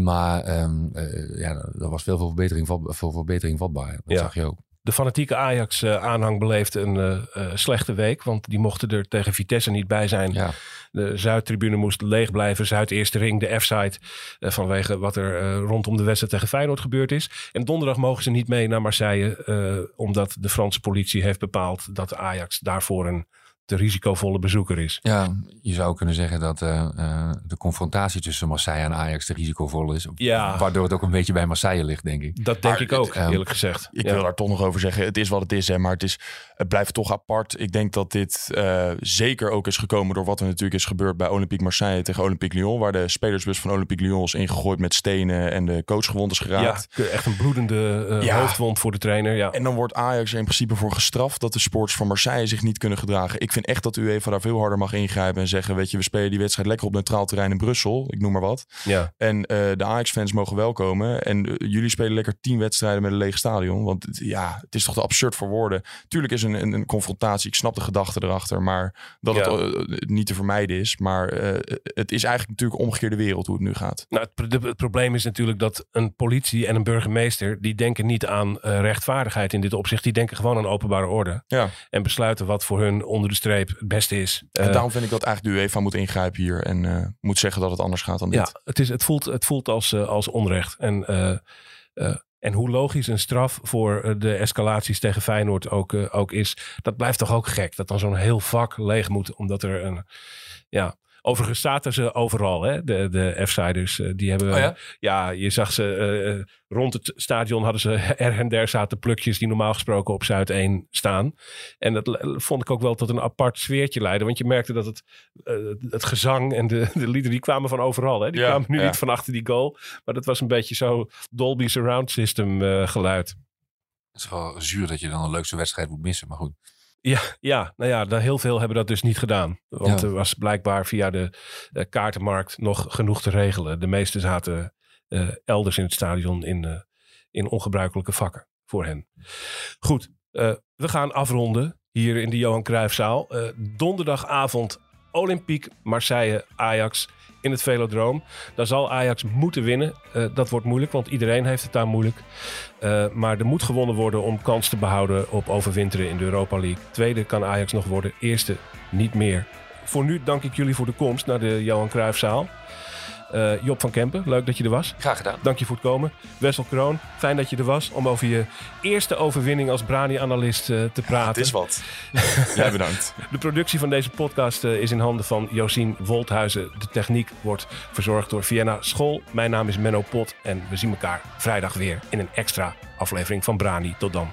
C: Maar ehm, eh, ja, er was veel, veel, verbetering, vat- veel verbetering vatbaar. Dat
A: Ja.
C: zag je ook.
A: De fanatieke Ajax-aanhang beleefde een eh, eh, slechte week. Want die mochten er tegen Vitesse niet bij zijn.
C: Ja.
A: De Zuidtribune moest leeg blijven. Zuid-Eerste ring, de F-site. eh, vanwege wat er eh, rondom de wedstrijd tegen Feyenoord gebeurd is. En donderdag mogen ze niet mee naar Marseille. eh, omdat de Franse politie heeft bepaald dat Ajax daarvoor een te risicovolle bezoeker is.
C: ja, je zou kunnen zeggen dat eh, eh, de confrontatie tussen Marseille en Ajax te risicovol is.
A: Ja.
C: Waardoor het ook een beetje bij Marseille ligt, denk ik.
A: Dat denk
B: Maar
A: ik ook,
C: het-
A: eerlijk gezegd.
B: Ik
A: Ja.
B: wil daar toch nog over zeggen. Het is wat het is, hè, maar het, is, het blijft toch apart. Ik denk dat dit eh, zeker ook is gekomen door wat er natuurlijk is gebeurd bij Olympique Marseille tegen Olympique Lyon. Waar de spelersbus van Olympique Lyon is ingegooid met stenen en de coach gewond is geraakt.
A: Ja, echt een bloedende eh,
B: Ja.
A: hoofdwond voor de trainer. Ja.
B: En dan wordt Ajax er in principe voor gestraft dat de sports van Marseille zich niet kunnen gedragen. Ik vind echt dat UEFA daar veel harder mag ingrijpen en zeggen: Weet je, we spelen die wedstrijd lekker op neutraal terrein in Brussel. Ik noem maar wat.
A: ja.
B: En eh, de Ajax-fans mogen wel komen. En eh, jullie spelen lekker tien wedstrijden met een leeg stadion. Want ja, het is toch te absurd voor woorden. Tuurlijk is een, een, een confrontatie. Ik snap de gedachte erachter. Maar dat
A: Ja.
B: het eh, niet te vermijden is. Maar het is eigenlijk natuurlijk omgekeerde wereld hoe het nu gaat.
A: Nou, het, pro- de- het probleem is natuurlijk dat een politie en een burgemeester... die denken niet aan rechtvaardigheid in dit opzicht. Die denken gewoon aan openbare orde.
B: Ja.
A: En besluiten wat voor hun onder de streep het beste is.
B: en
A: Eh,
B: daarom vind ik dat eigenlijk de UEFA moet ingrijpen hier. En eh, moet zeggen dat het anders gaat dan dit.
A: ja, het, is, het, voelt, het voelt als, eh, als onrecht. En En hoe logisch een straf voor de escalaties tegen Feyenoord ook, ook is, dat blijft toch ook gek. Dat dan zo'n heel vak leeg moet, omdat er een. Ja. Overigens zaten ze overal, hè? de, de F-siders. eh, Die hebben,
D: Oh ja?
A: ja, je zag ze eh, eh, rond het stadion hadden ze [LAUGHS] er en der zaten plukjes die normaal gesproken op Zuid 1 staan. En dat vond ik ook wel tot een apart sfeertje leiden. Want je merkte dat het, het gezang en de, de liederen, die kwamen van overal. Hè? Die
B: Ja,
A: kwamen nu
B: ja.
A: niet van achter die goal. Maar dat was een beetje zo Dolby Surround System geluid.
C: Het is wel zuur dat je dan een leukste wedstrijd moet missen. Maar goed.
A: Ja, ja, nou ja, daar heel veel hebben dat dus niet gedaan. Want
C: Ja.
A: er was blijkbaar via de eh, kaartenmarkt nog genoeg te regelen. De meesten zaten eh, elders in het stadion in, eh, in ongebruikelijke vakken voor hen. Goed, we gaan afronden hier in de Johan Cruijffzaal. Donderdagavond Olympique Marseille Ajax in het Velodroom. Daar zal Ajax moeten winnen. Eh, dat wordt moeilijk, want iedereen heeft het daar moeilijk. Eh, maar er moet gewonnen worden om kans te behouden op overwinteren in de Europa League. Tweede kan Ajax nog worden, eerste niet meer. Voor nu dank ik jullie voor de komst naar de Johan Cruijffzaal. Eh Job van Kempen, leuk dat je er was.
C: Graag gedaan.
A: Dank je voor het komen. Wessel Kroon, fijn dat je er was om over je eerste overwinning als Brani-analyst eh, te praten.
B: Het is wat. [LAUGHS] Jij bedankt.
A: De productie van deze podcast eh, is in handen van Josien Wolthuizen. De techniek wordt verzorgd door Vienna School. Mijn naam is Menno Pot en we zien elkaar vrijdag weer in een extra aflevering van Brani. Tot dan.